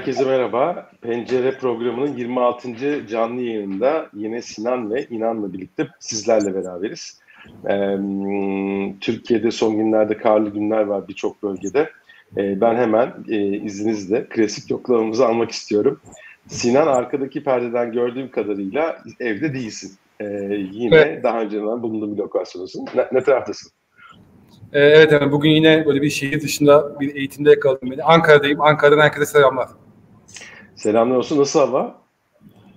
Herkese merhaba. Pencere programının 26. canlı yayınında yine Sinan ve İnan'la birlikte sizlerle beraberiz. Ee, Türkiye'de son günlerde karlı günler var birçok bölgede. Ee, ben hemen e, izninizle klasik yoklamamızı almak istiyorum. Sinan arkadaki perdeden gördüğüm kadarıyla evde değilsin. Ee, yine evet. daha önce bulunduğum bir lokasyonsun. Ne, ne taraftasın? Ee, evet evet bugün yine böyle bir şehir dışında bir eğitimde yakaladım beni. Ankara'dayım. Ankara'dan herkese selamlar. Selamlar olsun. Nasıl hava?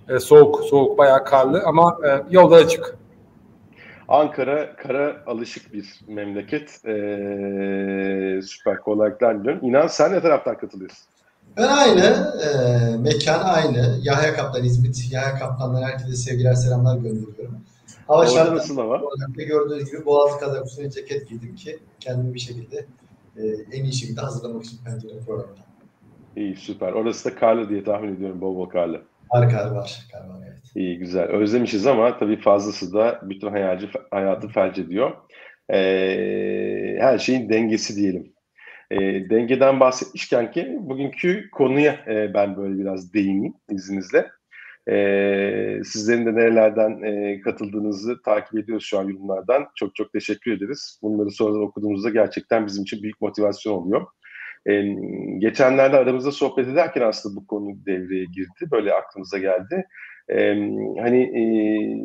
Ee, soğuk, soğuk, bayağı karlı ama e, yolda açık. Ankara kara alışık bir memleket. Ee, süper kolaylıklar diliyorum. İnan sen ne taraftan katılıyorsun? Ben aynı. E, mekan aynı. Yahya Kaplan İzmit. Yahya Kaplan'dan herkese sevgiler selamlar gönderiyorum. Hava şartları nasıl hava? Gördüğünüz gibi boğaz kadar uzun ceket giydim ki kendimi bir şekilde e, en iyi şekilde hazırlamak için pencere programına. İyi süper. Orası da karlı diye tahmin ediyorum bol bol karlı. Var kar var. Kar var evet. İyi güzel. Özlemişiz ama tabii fazlası da bütün hayatı, hayatı felç ediyor. Ee, her şeyin dengesi diyelim. E, dengeden bahsetmişken ki bugünkü konuya e, ben böyle biraz değineyim izninizle. E, sizlerin de nerelerden e, katıldığınızı takip ediyoruz şu an yorumlardan. Çok çok teşekkür ederiz. Bunları sonradan okuduğumuzda gerçekten bizim için büyük motivasyon oluyor. E, geçenlerde aramızda sohbet ederken aslında bu konu devreye girdi. Böyle aklımıza geldi. E, hani e,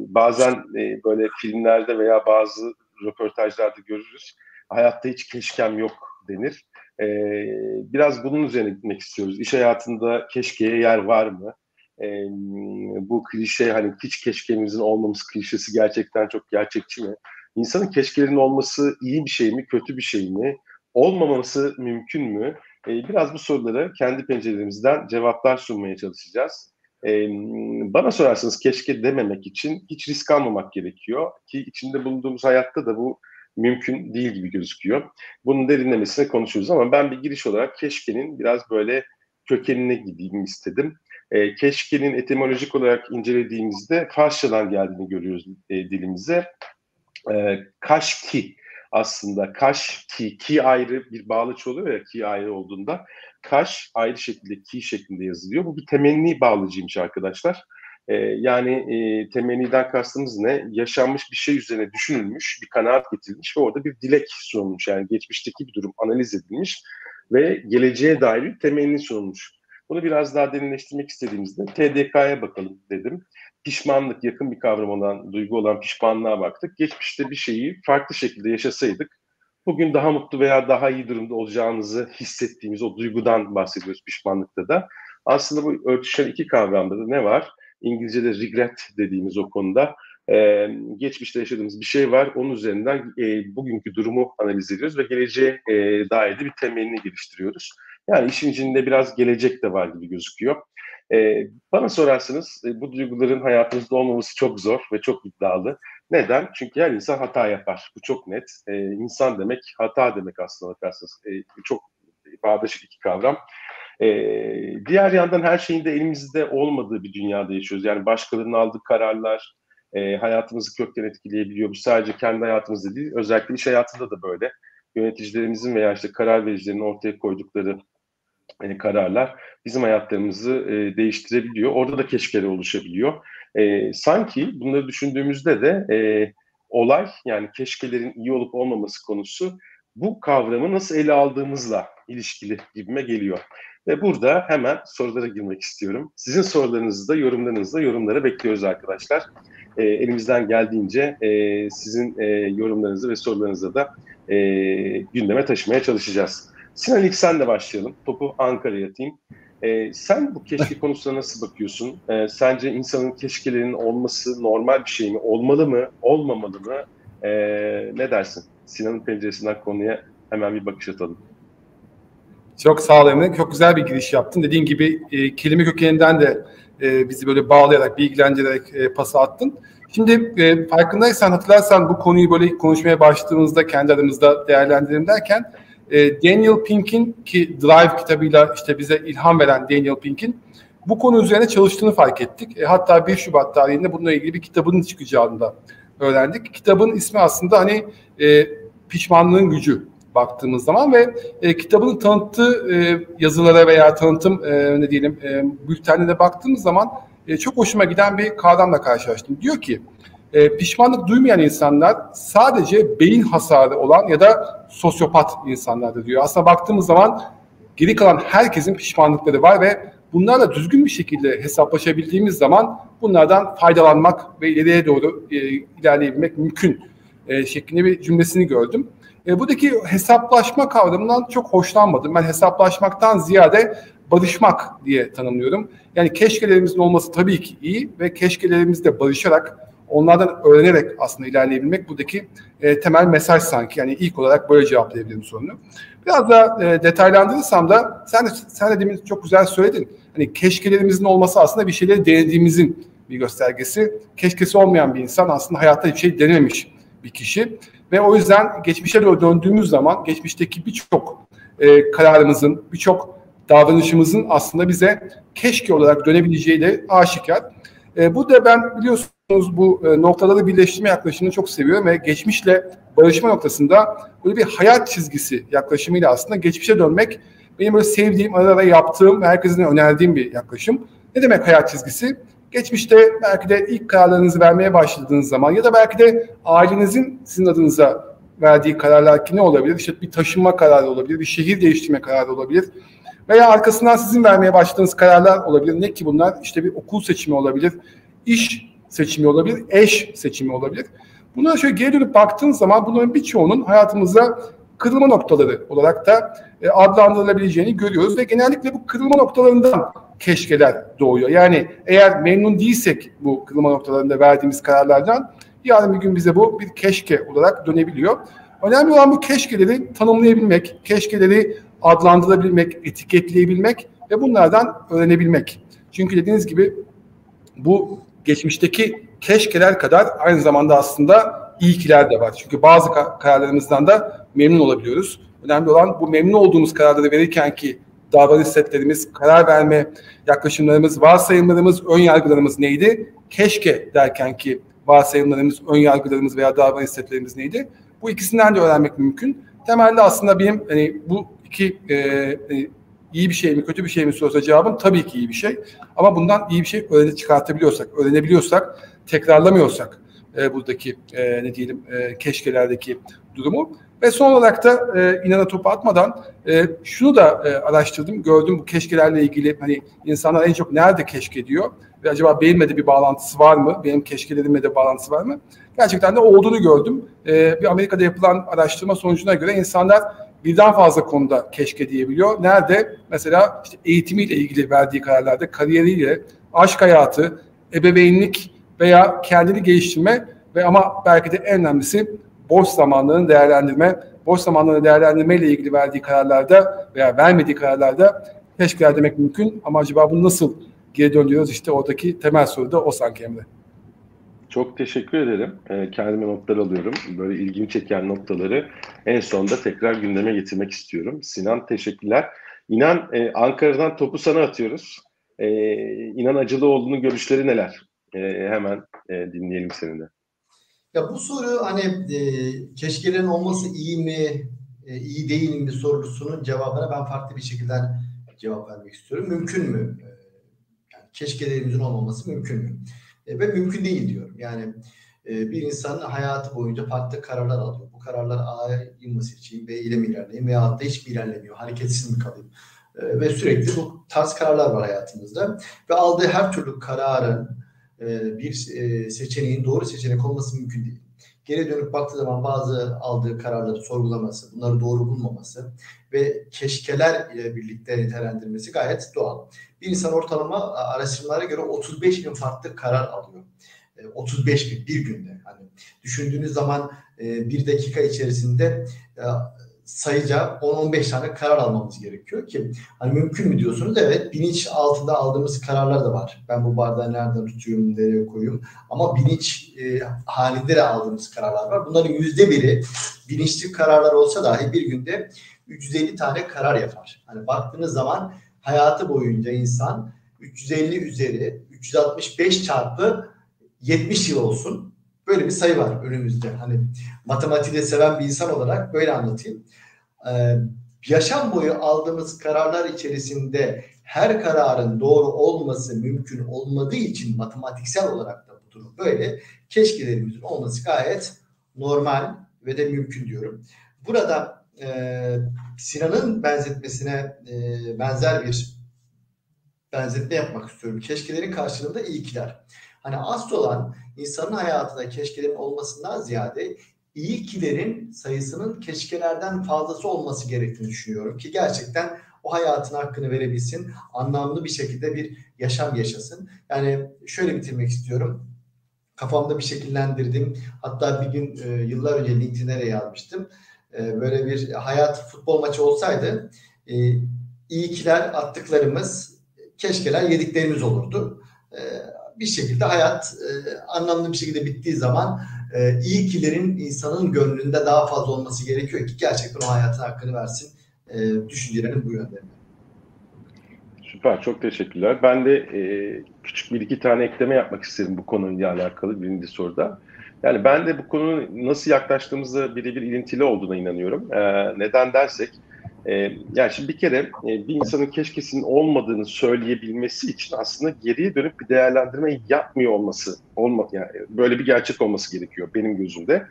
bazen e, böyle filmlerde veya bazı röportajlarda görürüz. Hayatta hiç keşkem yok denir. E, biraz bunun üzerine gitmek istiyoruz. İş hayatında keşkeye yer var mı? e, bu klişe hani hiç keşkemizin olmaması klişesi gerçekten çok gerçekçi mi? İnsanın keşkelerinin olması iyi bir şey mi, kötü bir şey mi? Olmaması mümkün mü? E, biraz bu sorulara kendi pencerelerimizden cevaplar sunmaya çalışacağız. E, bana sorarsanız keşke dememek için hiç risk almamak gerekiyor ki içinde bulunduğumuz hayatta da bu mümkün değil gibi gözüküyor. Bunun derinlemesine konuşuruz ama ben bir giriş olarak keşkenin biraz böyle kökenine gideyim istedim. E, keşkenin etimolojik olarak incelediğimizde Farsçadan geldiğini görüyoruz e, dilimize. E, kaşki aslında kaş ki ki ayrı bir bağlaç oluyor ya ki ayrı olduğunda kaş ayrı şekilde ki şeklinde yazılıyor. Bu bir temenni bağlacıymış arkadaşlar. Ee, yani e, temenniden kastımız ne? Yaşanmış bir şey üzerine düşünülmüş, bir kanaat getirilmiş ve orada bir dilek sunulmuş. Yani geçmişteki bir durum analiz edilmiş ve geleceğe dair bir temenni sunulmuş. Bunu biraz daha derinleştirmek istediğimizde TDK'ya bakalım dedim. Pişmanlık yakın bir kavram olan, duygu olan pişmanlığa baktık. Geçmişte bir şeyi farklı şekilde yaşasaydık bugün daha mutlu veya daha iyi durumda olacağımızı hissettiğimiz o duygudan bahsediyoruz pişmanlıkta da. Aslında bu örtüşen iki kavramda da ne var? İngilizce'de regret dediğimiz o konuda e, geçmişte yaşadığımız bir şey var. Onun üzerinden e, bugünkü durumu analiz ediyoruz ve geleceğe e, dair de bir temelini geliştiriyoruz. Yani işin içinde biraz gelecek de var gibi gözüküyor. E, bana sorarsanız e, bu duyguların hayatımızda olmaması çok zor ve çok iddialı. Neden? Çünkü her insan hata yapar. Bu çok net. E, insan demek hata demek aslında bakarsanız. E, çok bağdaşık iki kavram. E, diğer yandan her şeyin de elimizde olmadığı bir dünyada yaşıyoruz. Yani başkalarının aldığı kararlar e, hayatımızı kökten etkileyebiliyor. Bu sadece kendi hayatımızda değil, özellikle iş hayatında da böyle. Yöneticilerimizin veya işte karar vericilerin ortaya koydukları e, kararlar bizim hayatlarımızı e, değiştirebiliyor. Orada da keşkere oluşabiliyor. E, sanki bunları düşündüğümüzde de e, olay yani keşkelerin iyi olup olmaması konusu bu kavramı nasıl ele aldığımızla ilişkili gibime geliyor. Ve burada hemen sorulara girmek istiyorum. Sizin sorularınızı da yorumlarınızı da yorumlara bekliyoruz arkadaşlar. E, elimizden geldiğince e, sizin e, yorumlarınızı ve sorularınızı da e, gündeme taşımaya çalışacağız. Sinan ilk senle başlayalım. Topu Ankara'ya atayım. E, sen bu keşke konusuna nasıl bakıyorsun? E, sence insanın keşkelerinin olması normal bir şey mi? Olmalı mı? Olmamalı mı? E, ne dersin? Sinan'ın penceresinden konuya hemen bir bakış atalım. Çok sağ ol Emre. Çok güzel bir giriş yaptın. Dediğin gibi e, kelime kökeninden de e, bizi böyle bağlayarak, bilgilendirerek e, pası attın. Şimdi e, farkındaysan, hatırlarsan bu konuyu böyle konuşmaya başladığımızda kendi aramızda değerlendirelim derken e, Daniel Pink'in ki Drive kitabıyla işte bize ilham veren Daniel Pink'in bu konu üzerine çalıştığını fark ettik. E, hatta 1 Şubat tarihinde bununla ilgili bir kitabının çıkacağını da öğrendik. Kitabın ismi aslında hani e, pişmanlığın gücü. Baktığımız zaman ve e, kitabının tanıttığı e, yazılara veya tanıtım e, ne diyelim e, bültenlerine baktığımız zaman e, çok hoşuma giden bir kavramla karşılaştım. Diyor ki e, pişmanlık duymayan insanlar sadece beyin hasarı olan ya da sosyopat insanlardır diyor. Aslında baktığımız zaman geri kalan herkesin pişmanlıkları var ve bunlarla düzgün bir şekilde hesaplaşabildiğimiz zaman bunlardan faydalanmak ve ileriye doğru e, ilerleyebilmek mümkün e, şeklinde bir cümlesini gördüm. E, buradaki hesaplaşma kavramından çok hoşlanmadım. Ben hesaplaşmaktan ziyade barışmak diye tanımlıyorum. Yani keşkelerimizin olması tabii ki iyi ve keşkelerimizle barışarak onlardan öğrenerek aslında ilerleyebilmek buradaki e, temel mesaj sanki. Yani ilk olarak böyle cevaplayabilirim sorunu. Biraz daha e, detaylandırırsam da sen de, sen de demin çok güzel söyledin. Hani keşkelerimizin olması aslında bir şeyleri denediğimizin bir göstergesi. Keşkesi olmayan bir insan aslında hayatta hiçbir şey denememiş bir kişi. Ve o yüzden geçmişe doğru döndüğümüz zaman geçmişteki birçok e, kararımızın, birçok davranışımızın aslında bize keşke olarak dönebileceği de aşikar. E, bu da ben biliyorsunuz bu e, noktaları birleştirme yaklaşımını çok seviyorum ve geçmişle barışma noktasında böyle bir hayat çizgisi yaklaşımıyla aslında geçmişe dönmek benim böyle sevdiğim, arada yaptığım ve herkesin önerdiğim bir yaklaşım. Ne demek hayat çizgisi? Geçmişte belki de ilk kararlarınızı vermeye başladığınız zaman ya da belki de ailenizin sizin adınıza verdiği kararlar ki ne olabilir? İşte bir taşınma kararı olabilir, bir şehir değiştirme kararı olabilir. Veya arkasından sizin vermeye başladığınız kararlar olabilir. Ne ki bunlar? İşte bir okul seçimi olabilir, iş seçimi olabilir, eş seçimi olabilir. Bunlara şöyle geri dönüp baktığınız zaman bunların birçoğunun hayatımıza kırılma noktaları olarak da e, adlandırılabileceğini görüyoruz ve genellikle bu kırılma noktalarından keşkeler doğuyor. Yani eğer memnun değilsek bu kırılma noktalarında verdiğimiz kararlardan yarın bir gün bize bu bir keşke olarak dönebiliyor. Önemli olan bu keşkeleri tanımlayabilmek, keşkeleri adlandırabilmek, etiketleyebilmek ve bunlardan öğrenebilmek. Çünkü dediğiniz gibi bu geçmişteki keşkeler kadar aynı zamanda aslında iyikiler de var. Çünkü bazı kararlarımızdan da memnun olabiliyoruz. Önemli olan bu memnun olduğumuz kararları verirken ki davranış setlerimiz, karar verme yaklaşımlarımız, varsayımlarımız, ön yargılarımız neydi? Keşke derken ki varsayımlarımız, ön yargılarımız veya davranış setlerimiz neydi? Bu ikisinden de öğrenmek mümkün. Temelde aslında benim hani bu iki e, e, iyi bir şey mi kötü bir şey mi sorsa cevabım tabii ki iyi bir şey. Ama bundan iyi bir şey öğrenip çıkartabiliyorsak, öğrenebiliyorsak, tekrarlamıyorsak e, buradaki e, ne diyelim e, keşkelerdeki durumu. Ve son olarak da e, inana topu atmadan e, şunu da e, araştırdım, gördüm bu keşkelerle ilgili hani insanlar en çok nerede keşke diyor ve acaba benimle de bir bağlantısı var mı, benim keşkelerimle de bağlantısı var mı? Gerçekten de olduğunu gördüm. E, bir Amerika'da yapılan araştırma sonucuna göre insanlar birden fazla konuda keşke diyebiliyor. Nerede? Mesela işte eğitimiyle ilgili verdiği kararlarda, kariyeriyle, aşk hayatı, ebeveynlik veya kendini geliştirme ve ama belki de en önemlisi boş zamanlarını değerlendirme. Boş zamanlarını değerlendirme ile ilgili verdiği kararlarda veya vermediği kararlarda keşkeler demek mümkün ama acaba bunu nasıl geri dönüyoruz? İşte oradaki temel soru da o sanki Emre. Çok teşekkür ederim. E, kendime notlar alıyorum. Böyle ilgimi çeken noktaları en sonunda tekrar gündeme getirmek istiyorum. Sinan teşekkürler. İnan e, Ankara'dan topu sana atıyoruz. E, İnan Acılıoğlu'nun görüşleri neler? E, hemen e, dinleyelim seni de. Ya bu soru hani e, keşkelerin olması iyi mi, e, iyi değil mi sorusunun cevabına ben farklı bir şekilde cevap vermek istiyorum. Mümkün mü? E, yani keşkelerimizin olmaması mümkün mü? E, ve mümkün değil diyorum. Yani e, bir insanın hayatı boyunca farklı kararlar alıyor. Bu kararlar A'ya mı seçeyim, B ile mi ilerleyeyim veya da hiç mi ilerlemiyor, hareketsiz mi kalayım? E, ve sürekli bu tarz kararlar var hayatımızda. Ve aldığı her türlü kararın bir e, seçeneğin doğru seçenek olması mümkün değil. Geri dönüp baktığı zaman bazı aldığı kararları sorgulaması, bunları doğru bulmaması ve keşkeler ile birlikte nitelendirmesi gayet doğal. Bir insan ortalama araştırmalara göre 35 bin farklı karar alıyor. 35 bin bir günde. Hani düşündüğünüz zaman bir dakika içerisinde sayıca 10-15 tane karar almamız gerekiyor ki hani mümkün mü diyorsunuz? Evet bilinç altında aldığımız kararlar da var. Ben bu bardağı nereden tutuyorum, nereye koyuyorum? Ama bilinç e, halinde de aldığımız kararlar var. Bunların yüzde biri bilinçli kararlar olsa dahi bir günde 350 tane karar yapar. Hani baktığınız zaman hayatı boyunca insan 350 üzeri 365 çarpı 70 yıl olsun. Böyle bir sayı var önümüzde. Hani matematiği seven bir insan olarak böyle anlatayım. e, yaşam boyu aldığımız kararlar içerisinde her kararın doğru olması mümkün olmadığı için matematiksel olarak da bu durum böyle. Keşkelerimizin olması gayet normal ve de mümkün diyorum. Burada e, Sinan'ın benzetmesine e, benzer bir benzetme yapmak istiyorum. Keşkelerin karşılığında iyikiler. Hani asıl olan insanın hayatında keşkelerin olmasından ziyade iyikilerin sayısının keşkelerden fazlası olması gerektiğini düşünüyorum ki gerçekten o hayatın hakkını verebilsin, anlamlı bir şekilde bir yaşam yaşasın. Yani şöyle bitirmek istiyorum. Kafamda bir şekillendirdim. Hatta bir gün e, yıllar önce LinkedIn'e yazmıştım. E, böyle bir hayat futbol maçı olsaydı e, iyikiler attıklarımız, keşkeler yediklerimiz olurdu. E, bir şekilde hayat e, anlamlı bir şekilde bittiği zaman e, iyi kilerin insanın gönlünde daha fazla olması gerekiyor ki gerçekten o hayatın hakkını versin. E, düşüncelerim bu yönde. Süper, çok teşekkürler. Ben de e, küçük bir iki tane ekleme yapmak isterim bu konuyla alakalı birinci soruda. Yani ben de bu konunun nasıl yaklaştığımızda birebir ilintili olduğuna inanıyorum. E, neden dersek, e, yani şimdi bir kere e, bir insanın keşkesinin olmadığını söyleyebilmesi için aslında geriye dönüp bir değerlendirme yapmıyor olması, olma, yani böyle bir gerçek olması gerekiyor benim gözümde.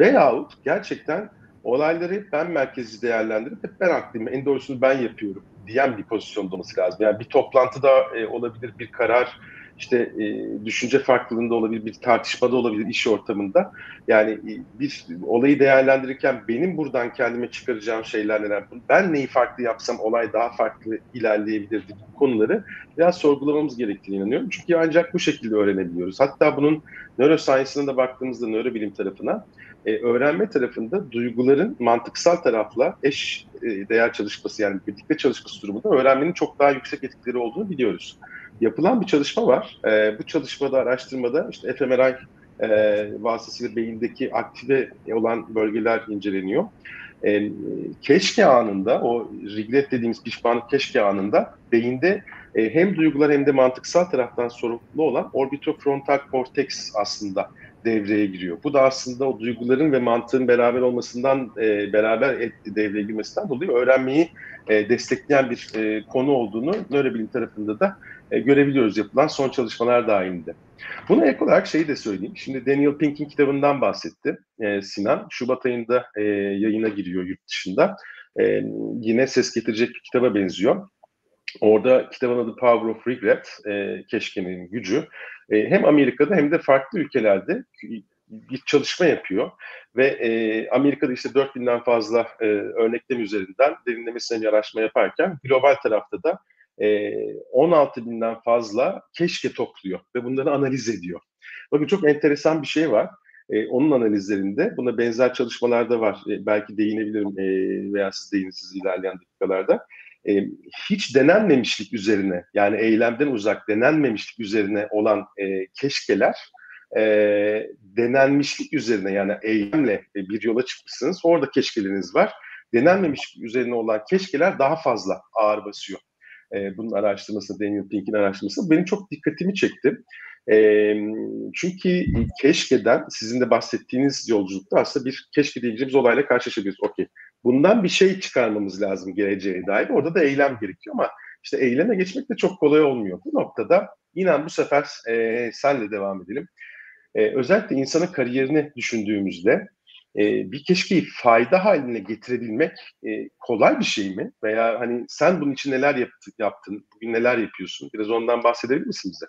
Veyahut gerçekten olayları ben merkezi değerlendirip hep ben haklıyım, en doğrusunu ben yapıyorum diyen bir pozisyonda olması lazım. Yani bir toplantıda e, olabilir, bir karar işte e, düşünce farklılığında olabilir, bir tartışmada olabilir iş ortamında. Yani e, bir olayı değerlendirirken benim buradan kendime çıkaracağım şeyler neler? Ben neyi farklı yapsam olay daha farklı ilerleyebilirdi konuları biraz sorgulamamız gerektiğini inanıyorum. Çünkü ancak bu şekilde öğrenebiliyoruz. Hatta bunun neuroscience'ına da baktığımızda nörobilim tarafına e, öğrenme tarafında duyguların mantıksal tarafla eş e, değer çalışması yani birlikte çalışması durumunda öğrenmenin çok daha yüksek etkileri olduğunu biliyoruz yapılan bir çalışma var. E, bu çalışmada, araştırmada işte fMRI e, vasıtasıyla beyindeki aktive olan bölgeler inceleniyor. E, keşke anında, o regret dediğimiz pişmanlık keşke anında beyinde e, hem duygular hem de mantıksal taraftan sorumlu olan orbitofrontal korteks aslında devreye giriyor. Bu da aslında o duyguların ve mantığın beraber olmasından, e, beraber et, devreye girmesinden dolayı öğrenmeyi e, destekleyen bir e, konu olduğunu nörobilim tarafında da e, görebiliyoruz yapılan son çalışmalar dahilinde. Buna ek olarak şeyi de söyleyeyim. Şimdi Daniel Pink'in kitabından bahsetti e, Sinan. Şubat ayında e, yayına giriyor yurt dışında. Yine ses getirecek bir kitaba benziyor. Orada kitabın adı Power of Regret, e, keşkenin gücü. Hem Amerika'da hem de farklı ülkelerde bir çalışma yapıyor ve e, Amerika'da işte 4000'den fazla e, örneklem üzerinden derinlemesine bir araştırma yaparken global tarafta da 16 binden fazla keşke topluyor ve bunları analiz ediyor. Bakın çok enteresan bir şey var. E, onun analizlerinde buna benzer çalışmalar da var. E, belki değinebilirim e, veya siz değinirsiniz ilerleyen dakikalarda. E, hiç denenmemişlik üzerine yani eylemden uzak denenmemişlik üzerine olan e, keşkeler e, denenmişlik üzerine yani eylemle e, bir yola çıkmışsınız. Orada keşkeleriniz var. Denenmemişlik üzerine olan keşkeler daha fazla ağır basıyor e, bunun araştırması, Daniel Pink'in araştırması benim çok dikkatimi çekti. E, çünkü keşkeden sizin de bahsettiğiniz yolculukta aslında bir keşke diyeceğimiz olayla karşılaşabiliriz. Okey. Bundan bir şey çıkarmamız lazım geleceğe dair. Orada da eylem gerekiyor ama işte eyleme geçmek de çok kolay olmuyor. Bu noktada inan bu sefer e, senle devam edelim. E, özellikle insanın kariyerini düşündüğümüzde e, bir keşkeyi fayda haline getirebilmek e, kolay bir şey mi? Veya hani sen bunun için neler yaptın, bugün neler yapıyorsun? Biraz ondan bahsedebilir misin bize?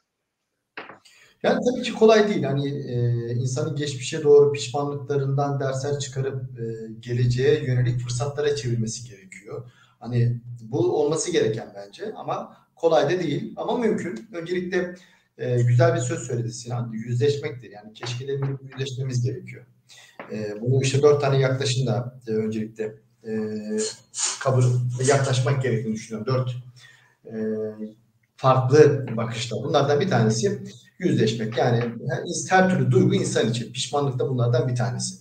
Yani tabii ki kolay değil. Hani e, insanın geçmişe doğru pişmanlıklarından dersler çıkarıp e, geleceğe yönelik fırsatlara çevirmesi gerekiyor. Hani bu olması gereken bence ama kolay da değil ama mümkün. Öncelikle e, güzel bir söz söyledi Sinan. Yüzleşmektir. Yani keşkelerini yüzleşmemiz gerekiyor. E, bunu işte dört tane yaklaşımla e, öncelikle e, kabul yaklaşmak gerektiğini düşünüyorum. Dört e, farklı bakışta. Bunlardan bir tanesi yüzleşmek. Yani her, türlü duygu insan için. Pişmanlık da bunlardan bir tanesi.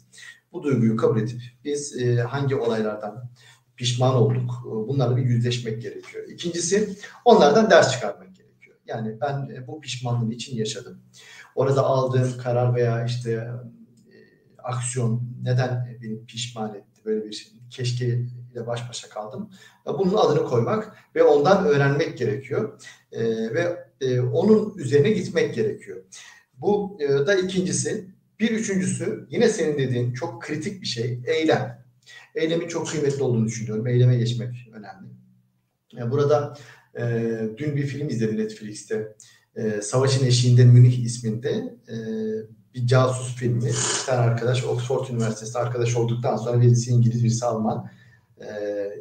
Bu duyguyu kabul edip biz e, hangi olaylardan pişman olduk bunlarla bir yüzleşmek gerekiyor. İkincisi onlardan ders çıkarmak gerekiyor. Yani ben e, bu pişmanlığın için yaşadım. Orada aldığım karar veya işte aksiyon neden beni pişman etti böyle bir keşke ile baş başa kaldım. Bunun adını koymak ve ondan öğrenmek gerekiyor. E, ve e, onun üzerine gitmek gerekiyor. Bu e, da ikincisi. Bir üçüncüsü yine senin dediğin çok kritik bir şey eylem. Eylemin çok kıymetli olduğunu düşünüyorum. Eyleme geçmek önemli. Yani burada e, dün bir film izledim Netflix'te. E, Savaşın Eşiğinde Münih isminde e, bir casus filmi. Bir tane arkadaş Oxford Üniversitesi'nde arkadaş olduktan sonra birisi İngiliz, birisi Alman. E,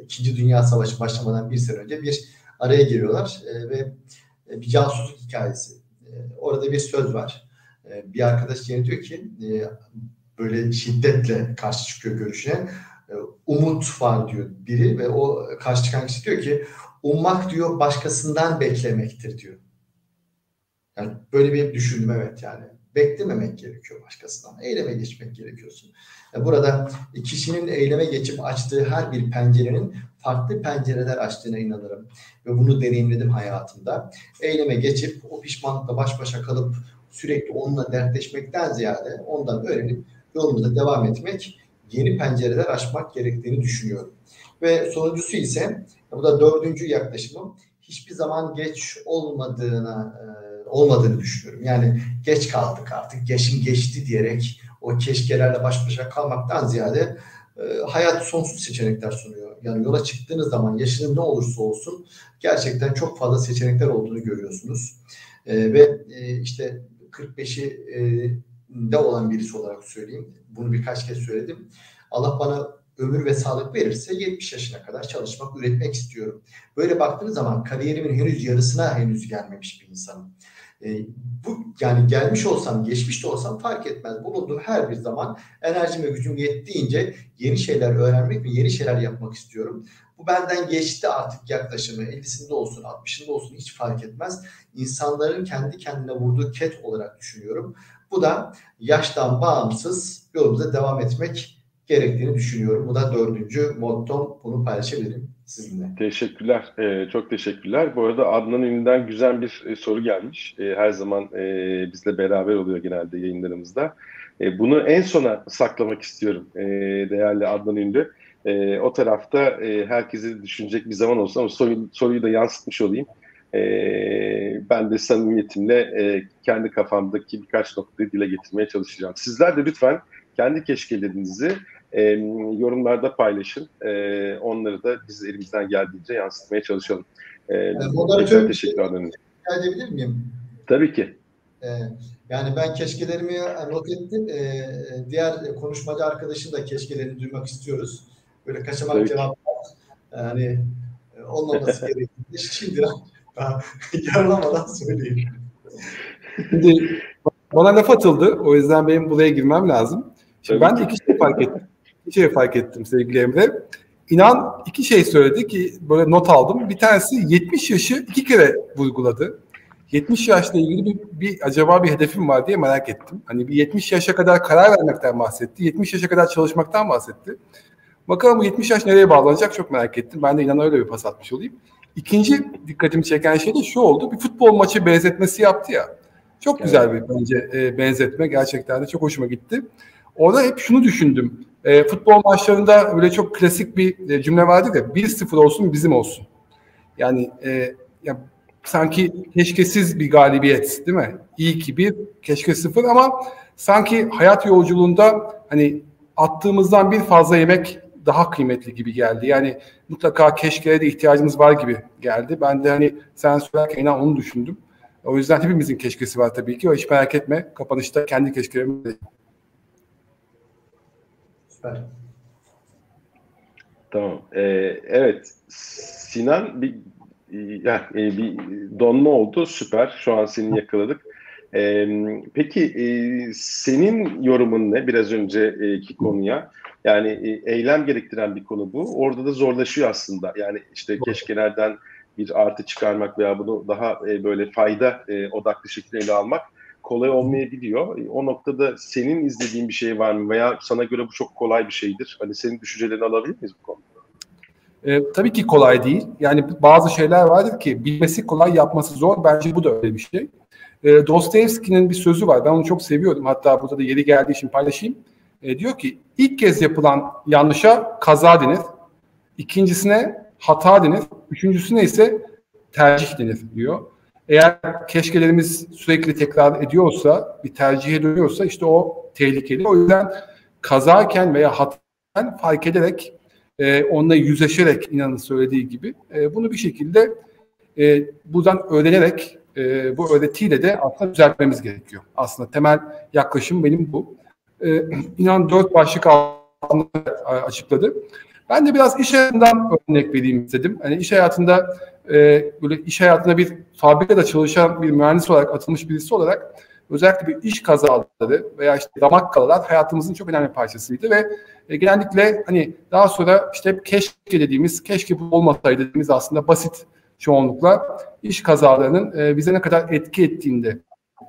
İkinci Dünya Savaşı başlamadan bir sene önce bir araya giriyorlar e, ve bir casusluk hikayesi. E, orada bir söz var. E, bir arkadaş yine diyor ki e, böyle şiddetle karşı çıkıyor görüşüne. E, umut var diyor biri ve o karşı çıkan kişi diyor ki ummak diyor başkasından beklemektir diyor. Yani böyle bir düşündüm evet yani. Beklememek gerekiyor başkasından. Eyleme geçmek gerekiyorsun. Yani burada kişinin eyleme geçip açtığı her bir pencerenin farklı pencereler açtığına inanırım. Ve bunu deneyimledim hayatımda. Eyleme geçip o pişmanlıkla baş başa kalıp sürekli onunla dertleşmekten ziyade ondan öğrenip yolumuza devam etmek, yeni pencereler açmak gerektiğini düşünüyorum. Ve sonuncusu ise bu da dördüncü yaklaşımım hiçbir zaman geç olmadığına e, olmadığını düşünüyorum. Yani geç kaldık artık, geçin geçti diyerek o keşkelerle baş başa kalmaktan ziyade e, hayat sonsuz seçenekler sunuyor. Yani yola çıktığınız zaman yaşınız ne olursa olsun gerçekten çok fazla seçenekler olduğunu görüyorsunuz. E, ve e, işte 45'i e, de olan birisi olarak söyleyeyim. Bunu birkaç kez söyledim. Allah bana ömür ve sağlık verirse 70 yaşına kadar çalışmak, üretmek istiyorum. Böyle baktığınız zaman kariyerimin henüz yarısına henüz gelmemiş bir insanım. E, bu yani gelmiş olsam, geçmiş de olsam fark etmez. Bulunduğum her bir zaman enerjim ve gücüm yettiğince yeni şeyler öğrenmek ve yeni şeyler yapmak istiyorum. Bu benden geçti artık yaklaşımı. 50'sinde olsun, 60'ında olsun hiç fark etmez. İnsanların kendi kendine vurduğu ket olarak düşünüyorum. Bu da yaştan bağımsız yolumuza devam etmek gerektiğini düşünüyorum. Bu da dördüncü mottom. Bunu paylaşabilirim sizinle. Teşekkürler. Ee, çok teşekkürler. Bu arada Adnan Ünlü'den güzel bir e, soru gelmiş. E, her zaman e, bizle beraber oluyor genelde yayınlarımızda. E, bunu en sona saklamak istiyorum e, değerli Adnan Ünlü. E, o tarafta e, herkesi düşünecek bir zaman olsun ama soruyu, soruyu da yansıtmış olayım. E, ben de samimiyetimle e, kendi kafamdaki birkaç noktayı dile getirmeye çalışacağım. Sizler de lütfen kendi keşkelerinizi e, yorumlarda paylaşın. E, onları da biz elimizden geldiğince yansıtmaya çalışalım. E, Moderatör teşekkür ederim. Edebilir miyim? Tabii ki. E, yani ben keşkelerimi not ettim. E, diğer konuşmacı arkadaşın da keşkelerini duymak istiyoruz. Böyle kaçamak cevaplar yani e, olmaması gerektiğini şimdiden yarlamadan söyleyeyim. Şimdi bana laf atıldı. O yüzden benim buraya girmem lazım. Şimdi ben de iki şey fark ettim. İki şey fark ettim sevgili Emre. İnan iki şey söyledi ki böyle not aldım. Bir tanesi 70 yaşı iki kere vurguladı. 70 yaşla ilgili bir, bir acaba bir hedefim var diye merak ettim. Hani bir 70 yaşa kadar karar vermekten bahsetti. 70 yaşa kadar çalışmaktan bahsetti. Bakalım bu 70 yaş nereye bağlanacak çok merak ettim. Ben de inan öyle bir pas atmış olayım. İkinci dikkatimi çeken şey de şu oldu. Bir futbol maçı benzetmesi yaptı ya. Çok güzel bir bence e, benzetme. Gerçekten de çok hoşuma gitti. Orada hep şunu düşündüm. E, futbol maçlarında böyle çok klasik bir e, cümle vardı ya 1-0 olsun bizim olsun. Yani e, ya, sanki keşkesiz bir galibiyet değil mi? İyi ki bir, keşke sıfır ama sanki hayat yolculuğunda hani attığımızdan bir fazla yemek daha kıymetli gibi geldi. Yani mutlaka keşkeye de ihtiyacımız var gibi geldi. Ben de hani sen söylerken inan onu düşündüm. O yüzden hepimizin keşkesi var tabii ki. O hiç merak etme. Kapanışta kendi keşkelerimi Süper. Tamam. Ee, evet. Sinan bir yani e, bir donma oldu. Süper. Şu an seni yakaladık. Ee, peki e, senin yorumun ne biraz önceki konuya? Yani e, eylem gerektiren bir konu bu. Orada da zorlaşıyor aslında. Yani işte keşkelerden bir artı çıkarmak veya bunu daha e, böyle fayda e, odaklı şekilde ele almak kolay olmayabiliyor. O noktada senin izlediğin bir şey var mı? Veya sana göre bu çok kolay bir şeydir. Hani senin düşüncelerini alabilir miyiz bu konuda? E, tabii ki kolay değil. Yani bazı şeyler vardır ki bilmesi kolay, yapması zor. Bence bu da öyle bir şey. E, Dostoyevski'nin bir sözü var. Ben onu çok seviyorum. Hatta burada da yeri geldiği için paylaşayım. E, diyor ki ilk kez yapılan yanlışa kaza denir. İkincisine hata denir. Üçüncüsüne ise tercih denir diyor. Eğer keşkelerimiz sürekli tekrar ediyorsa, bir tercihe dönüyorsa işte o tehlikeli. O yüzden kazarken veya hataken fark ederek, e, onunla yüzleşerek inanın söylediği gibi e, bunu bir şekilde e, buradan öğrenerek e, bu öğretiyle de aslında düzeltmemiz gerekiyor. Aslında temel yaklaşım benim bu. E, inan dört başlık açıkladı. Ben de biraz iş hayatından örnek vereyim istedim. Hani iş hayatında e, böyle iş hayatında bir fabrikada çalışan bir mühendis olarak atılmış birisi olarak özellikle bir iş kazaları veya işte damak kalalar hayatımızın çok önemli parçasıydı ve e, genellikle hani daha sonra işte keşke dediğimiz, keşke bu olmasaydı dediğimiz aslında basit çoğunlukla iş kazalarının e, bize ne kadar etki ettiğini de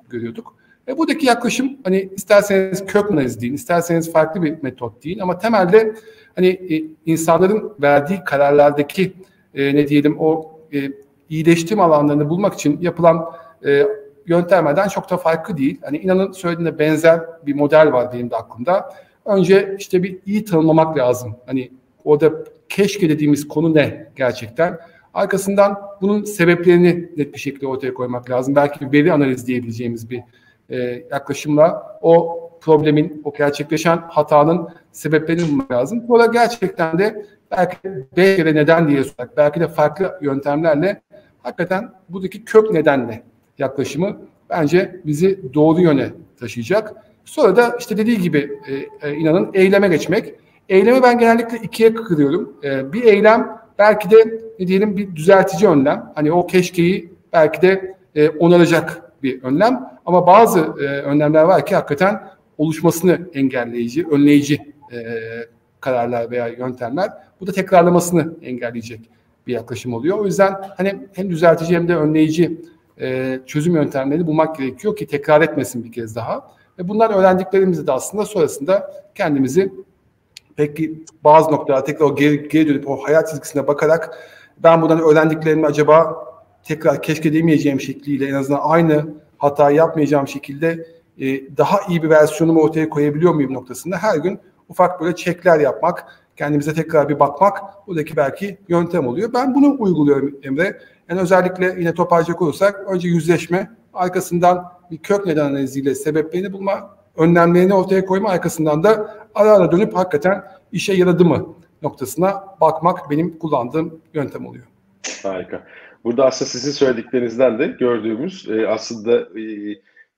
görüyorduk. E, buradaki yaklaşım hani isterseniz kök analiz deyin, isterseniz farklı bir metot deyin ama temelde hani e, insanların verdiği kararlardaki e, ne diyelim o e, iyileştirme alanlarını bulmak için yapılan e, yöntemlerden çok da farklı değil. Hani inanın söylediğinde benzer bir model var benim de aklımda. Önce işte bir iyi tanımlamak lazım. Hani orada keşke dediğimiz konu ne gerçekten? Arkasından bunun sebeplerini net bir şekilde ortaya koymak lazım. Belki bir veri analiz diyebileceğimiz bir e, yaklaşımla o problemin, o gerçekleşen hatanın sebeplerini bulmak lazım. Sonra gerçekten de belki B kere neden diye sorarak, belki de farklı yöntemlerle hakikaten buradaki kök nedenle yaklaşımı bence bizi doğru yöne taşıyacak. Sonra da işte dediği gibi e, e, inanın eyleme geçmek. Eylemi ben genellikle ikiye kırıyorum. E, bir eylem belki de ne diyelim bir düzeltici önlem. Hani o keşkeyi belki de e, onaracak bir önlem. Ama bazı e, önlemler var ki hakikaten oluşmasını engelleyici, önleyici e, kararlar veya yöntemler. Bu da tekrarlamasını engelleyecek bir yaklaşım oluyor. O yüzden hani hem düzeltici hem de önleyici e, çözüm yöntemlerini bulmak gerekiyor ki tekrar etmesin bir kez daha. Ve bunlar öğrendiklerimizi de aslında sonrasında kendimizi peki bazı noktalara tekrar o geri, geri dönüp o hayat çizgisine bakarak ben buradan öğrendiklerimi acaba tekrar keşke demeyeceğim şekliyle en azından aynı hata yapmayacağım şekilde e, daha iyi bir versiyonumu ortaya koyabiliyor muyum noktasında her gün ufak böyle çekler yapmak, kendimize tekrar bir bakmak buradaki belki yöntem oluyor. Ben bunu uyguluyorum Emre. Yani özellikle yine toparlayacak olursak önce yüzleşme, arkasından bir kök neden analiziyle sebeplerini bulma, önlemlerini ortaya koyma, arkasından da ara ara dönüp hakikaten işe yaradı mı noktasına bakmak benim kullandığım yöntem oluyor. Harika. Burada aslında sizin söylediklerinizden de gördüğümüz e, aslında e,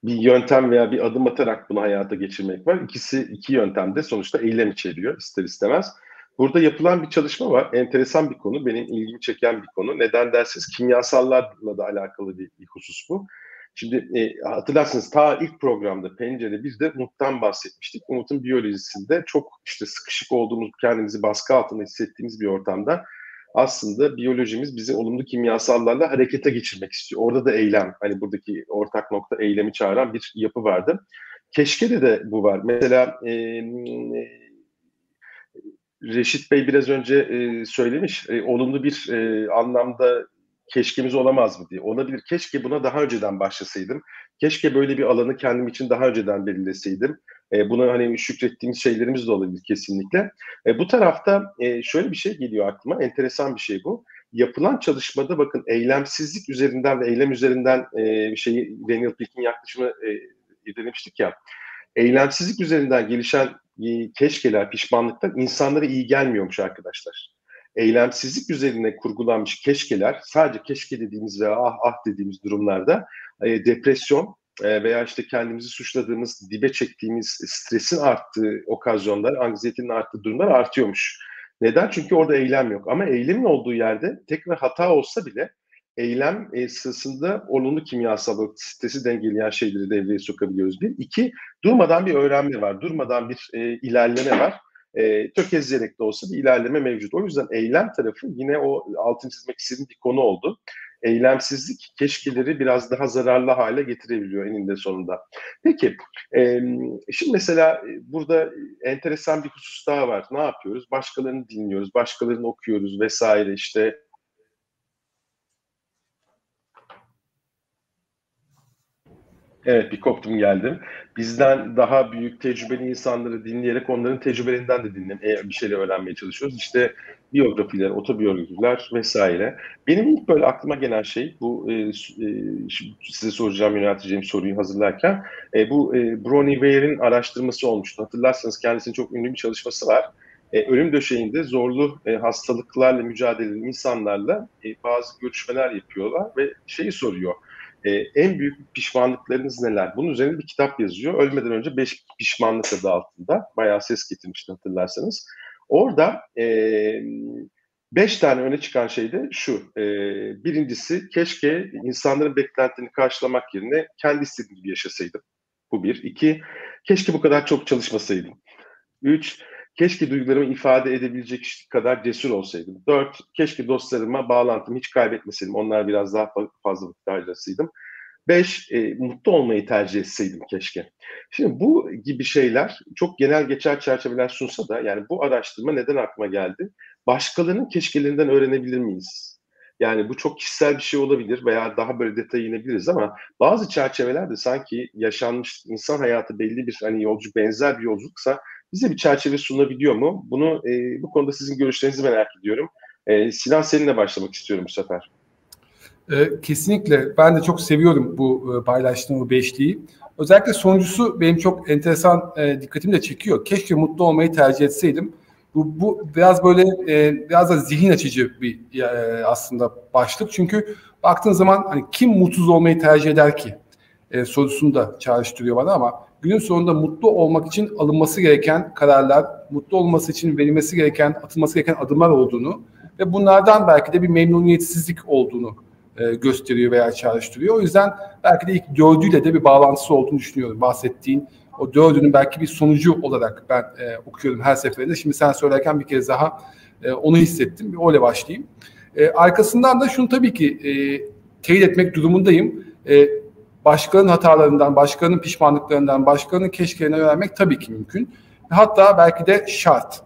bir yöntem veya bir adım atarak bunu hayata geçirmek var. İkisi iki yöntemde sonuçta eylem içeriyor ister istemez. Burada yapılan bir çalışma var. Enteresan bir konu. Benim ilgimi çeken bir konu. Neden dersiniz? Kimyasallarla da alakalı bir, bir husus bu. Şimdi e, hatırlarsınız ta ilk programda Pencere biz de Umut'tan bahsetmiştik. Umut'un biyolojisinde çok işte sıkışık olduğumuz, kendimizi baskı altında hissettiğimiz bir ortamda aslında biyolojimiz bizi olumlu kimyasallarla harekete geçirmek istiyor. Orada da eylem, hani buradaki ortak nokta eylemi çağıran bir yapı vardı. Keşke de bu var. Mesela e, Reşit Bey biraz önce e, söylemiş, e, olumlu bir e, anlamda keşkemiz olamaz mı diye. Olabilir. Keşke buna daha önceden başlasaydım. Keşke böyle bir alanı kendim için daha önceden belirleseydim. E, buna hani şükrettiğimiz şeylerimiz de olabilir kesinlikle. E, bu tarafta e, şöyle bir şey geliyor aklıma. Enteresan bir şey bu. Yapılan çalışmada bakın eylemsizlik üzerinden ve eylem üzerinden e, şeyi Daniel Pick'in yaklaşımı e, denemiştik ya. Eylemsizlik üzerinden gelişen e, keşkeler, pişmanlıklar insanlara iyi gelmiyormuş arkadaşlar eylemsizlik üzerine kurgulanmış keşkeler sadece keşke dediğimiz veya ah ah dediğimiz durumlarda e, depresyon veya işte kendimizi suçladığımız, dibe çektiğimiz stresin arttığı okazyonlar, anksiyetenin arttığı durumlar artıyormuş. Neden? Çünkü orada eylem yok. Ama eylemin olduğu yerde tekrar hata olsa bile eylem e, sırasında olumlu kimyasal stresi dengeleyen şeyleri devreye sokabiliyoruz. Bir. İki, durmadan bir öğrenme var. Durmadan bir e, ilerleme var e, tökezleyerek de olsa bir ilerleme mevcut. O yüzden eylem tarafı yine o altın çizmek istediğim bir konu oldu. Eylemsizlik keşkeleri biraz daha zararlı hale getirebiliyor eninde sonunda. Peki, e, şimdi mesela burada enteresan bir husus daha var. Ne yapıyoruz? Başkalarını dinliyoruz, başkalarını okuyoruz vesaire işte Evet bir koptum geldim. Bizden daha büyük tecrübeli insanları dinleyerek onların tecrübelerinden de dinlemeye bir şeyler öğrenmeye çalışıyoruz. İşte biyografiler, otobiyografiler vesaire. Benim ilk böyle aklıma gelen şey bu e, e, size soracağım yönelteceğim soruyu hazırlarken e, bu e, Bronnie Ware'in araştırması olmuştu. Hatırlarsanız kendisinin çok ünlü bir çalışması var. E, ölüm döşeğinde zorlu e, hastalıklarla mücadele eden insanlarla e, bazı görüşmeler yapıyorlar ve şeyi soruyor e, en büyük pişmanlıklarınız neler? Bunun üzerine bir kitap yazıyor. Ölmeden önce beş pişmanlık adı altında. Bayağı ses getirmişti hatırlarsanız. Orada e, beş tane öne çıkan şey de şu. E, birincisi keşke insanların beklentilerini karşılamak yerine kendi istediğim gibi yaşasaydım. Bu bir. İki, keşke bu kadar çok çalışmasaydım. Üç, keşke duygularımı ifade edebilecek kadar cesur olsaydım. Dört, keşke dostlarıma bağlantımı hiç kaybetmeseydim. Onlar biraz daha fazla vakit harcasaydım. Beş, e, mutlu olmayı tercih etseydim keşke. Şimdi bu gibi şeyler çok genel geçer çerçeveler sunsa da yani bu araştırma neden aklıma geldi? Başkalarının keşkelerinden öğrenebilir miyiz? Yani bu çok kişisel bir şey olabilir veya daha böyle detaya inebiliriz ama bazı çerçevelerde sanki yaşanmış insan hayatı belli bir hani yolcu benzer bir yolculuksa bize bir çerçeve sunabiliyor mu? Bunu e, bu konuda sizin görüşlerinizi merak ediyorum. E, Sinan seninle başlamak istiyorum bu sefer. E, kesinlikle. Ben de çok seviyorum bu e, paylaştığım bu beşliği. Özellikle sonuncusu benim çok enteresan e, dikkatimi de çekiyor. Keşke mutlu olmayı tercih etseydim. Bu, bu biraz böyle e, biraz da zihin açıcı bir e, aslında başlık. Çünkü baktığın zaman hani kim mutsuz olmayı tercih eder ki? E, sorusunu da çağrıştırıyor bana ama günün sonunda mutlu olmak için alınması gereken kararlar, mutlu olması için verilmesi gereken, atılması gereken adımlar olduğunu ve bunlardan belki de bir memnuniyetsizlik olduğunu e, gösteriyor veya çağrıştırıyor. O yüzden belki de ilk dördüyle de bir bağlantısı olduğunu düşünüyorum. Bahsettiğin o dördünün belki bir sonucu olarak ben e, okuyorum her seferinde. Şimdi sen söylerken bir kez daha e, onu hissettim. Öyle başlayayım. E, arkasından da şunu tabii ki e, teyit etmek durumundayım. E, başkalarının hatalarından, başkalarının pişmanlıklarından, başkalarının keşkelerinden öğrenmek tabii ki mümkün. Hatta belki de şart.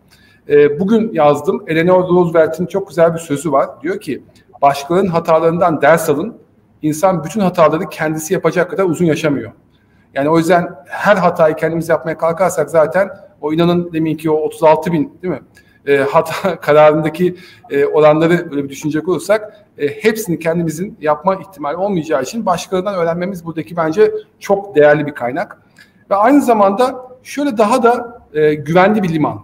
E, bugün yazdım. Eleanor Roosevelt'in çok güzel bir sözü var. Diyor ki, başkalarının hatalarından ders alın. İnsan bütün hataları kendisi yapacak kadar uzun yaşamıyor. Yani o yüzden her hatayı kendimiz yapmaya kalkarsak zaten o inanın deminki o 36 bin değil mi? E, hata kararındaki e, oranları böyle bir düşünecek olursak e, hepsini kendimizin yapma ihtimali olmayacağı için başkalarından öğrenmemiz buradaki bence çok değerli bir kaynak. Ve aynı zamanda şöyle daha da e, güvenli bir liman.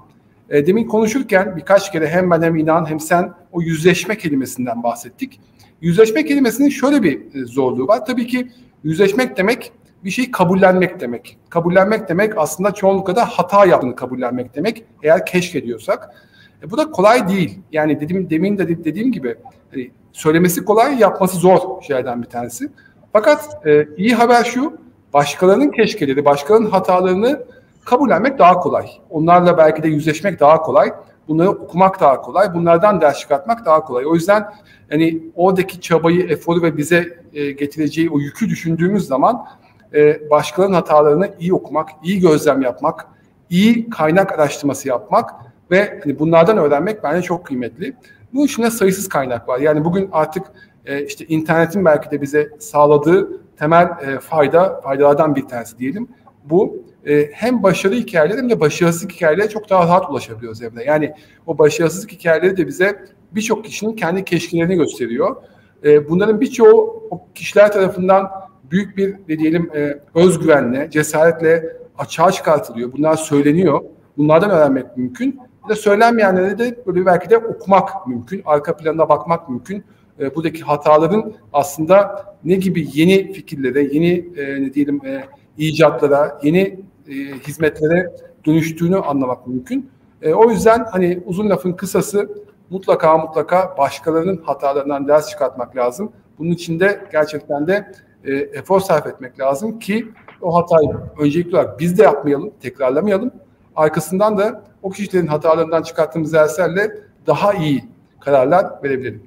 E, demin konuşurken birkaç kere hem ben hem inan hem sen o yüzleşme kelimesinden bahsettik. Yüzleşme kelimesinin şöyle bir e, zorluğu var. Tabii ki yüzleşmek demek bir şeyi kabullenmek demek. Kabullenmek demek aslında çoğunlukla da hata yaptığını kabullenmek demek. Eğer keşfediyorsak. E, bu da kolay değil. Yani dedim demin de dediğim gibi hani söylemesi kolay, yapması zor şeylerden bir tanesi. Fakat e, iyi haber şu, başkalarının keşkeleri, başkalarının hatalarını kabullenmek daha kolay. Onlarla belki de yüzleşmek daha kolay. Bunları okumak daha kolay. Bunlardan ders çıkartmak daha kolay. O yüzden hani oradaki çabayı, eforu ve bize e, getireceği o yükü düşündüğümüz zaman e, başkalarının hatalarını iyi okumak, iyi gözlem yapmak, iyi kaynak araştırması yapmak ve hani bunlardan öğrenmek bence çok kıymetli. Bu içinde sayısız kaynak var. Yani bugün artık e, işte internetin belki de bize sağladığı temel e, fayda, faydalardan bir tanesi diyelim. Bu e, hem başarı hikayeleri hem de başarısızlık hikayeleri çok daha rahat ulaşabiliyoruz evde. Yani o başarısızlık hikayeleri de bize birçok kişinin kendi keşkinlerini gösteriyor. E, bunların birçoğu o kişiler tarafından büyük bir ne diyelim e, özgüvenle, cesaretle açığa çıkartılıyor. Bunlar söyleniyor. Bunlardan öğrenmek mümkün. De söylenmeyenleri de böyle belki de okumak mümkün. Arka planına bakmak mümkün. E, buradaki hataların aslında ne gibi yeni fikirlere, yeni e, ne diyelim e, icatlara, yeni e, hizmetlere dönüştüğünü anlamak mümkün. E, o yüzden hani uzun lafın kısası mutlaka mutlaka başkalarının hatalarından ders çıkartmak lazım. Bunun için de gerçekten de e, efor sarf etmek lazım ki o hatayı öncelikli olarak biz de yapmayalım, tekrarlamayalım. Arkasından da o kişilerin hatalarından çıkarttığımız derslerle daha iyi kararlar verebilirim.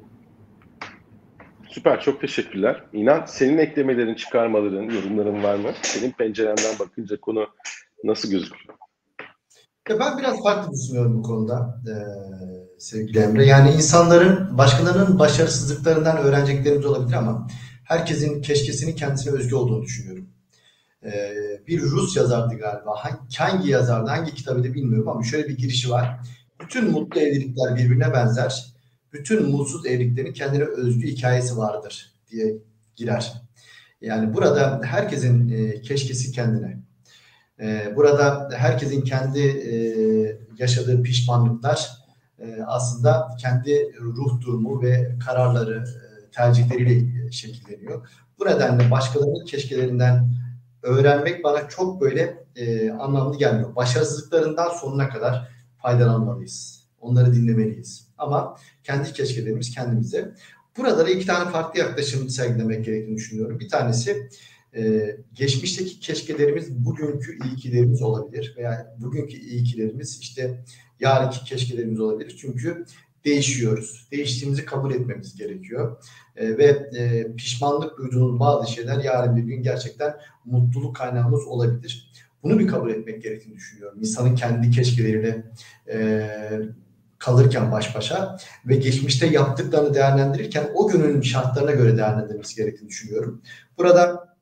Süper, çok teşekkürler. İnan, senin eklemelerin, çıkarmaların, yorumların var mı? Senin pencerenden bakınca konu nasıl gözüküyor? Ya ben biraz farklı düşünüyorum bu konuda ee, sevgili Emre. Yani insanların, başkalarının başarısızlıklarından öğreneceklerimiz olabilir ama herkesin keşkesinin kendisine özgü olduğunu düşünüyorum. E, bir Rus yazardı galiba. Hangi, hangi yazardı, hangi kitabı da bilmiyorum ama şöyle bir girişi var. Bütün mutlu evlilikler birbirine benzer. Bütün mutsuz evliliklerin kendine özgü hikayesi vardır diye girer. Yani burada herkesin e, keşkesi kendine. E, burada herkesin kendi e, yaşadığı pişmanlıklar e, aslında kendi ruh durumu ve kararları, e, tercihleriyle şekilleniyor. Bu nedenle başkalarının keşkelerinden öğrenmek bana çok böyle e, anlamlı gelmiyor. Başarısızlıklarından sonuna kadar faydalanmalıyız. Onları dinlemeliyiz. Ama kendi keşkelerimiz kendimize. Burada da iki tane farklı yaklaşım sergilemek gerektiğini düşünüyorum. Bir tanesi e, geçmişteki keşkelerimiz bugünkü iyikilerimiz olabilir veya bugünkü iyikilerimiz işte yarınki keşkelerimiz olabilir. Çünkü değişiyoruz. Değiştiğimizi kabul etmemiz gerekiyor. E, ve e, pişmanlık duyduğunuz bazı şeyler yarın bir gün gerçekten mutluluk kaynağımız olabilir. Bunu bir kabul etmek gerektiğini düşünüyorum. İnsanın kendi keşkeleriyle e, kalırken baş başa ve geçmişte yaptıklarını değerlendirirken o günün şartlarına göre değerlendirmesi gerektiğini düşünüyorum. Burada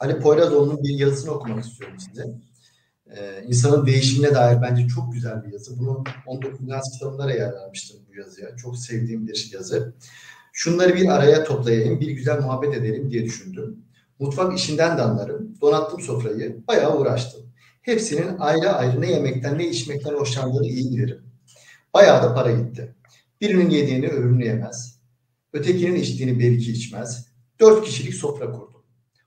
Ali Poyrazoğlu'nun bir yazısını okumak istiyorum size. Ee, insanın değişimine dair bence çok güzel bir yazı. Bunu 19 Yaz kitabında yer vermiştim yazıya. Çok sevdiğim bir yazı. Şunları bir araya toplayayım, bir güzel muhabbet edelim diye düşündüm. Mutfak işinden de anlarım. Donattım sofrayı, bayağı uğraştım. Hepsinin ayrı ayrı ne yemekten ne içmekten hoşlandığını iyi bilirim. Bayağı da para gitti. Birinin yediğini öbürünü yemez. Ötekinin içtiğini belki içmez. Dört kişilik sofra kurdum.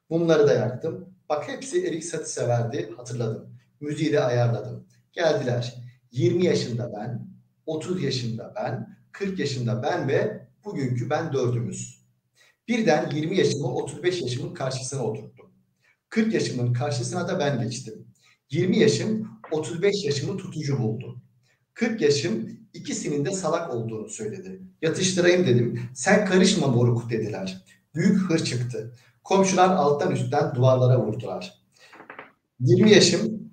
Mumları da yaktım. Bak hepsi Erik Satie severdi hatırladım. Müziği de ayarladım. Geldiler. 20 yaşında ben, 30 yaşında ben, 40 yaşında ben ve bugünkü ben dördümüz. Birden 20 yaşımı 35 yaşımın karşısına oturttum. 40 yaşımın karşısına da ben geçtim. 20 yaşım 35 yaşımı tutucu buldu. 40 yaşım ikisinin de salak olduğunu söyledi. Yatıştırayım dedim. Sen karışma moruk dediler. Büyük hır çıktı. Komşular alttan üstten duvarlara vurdular. 20 yaşım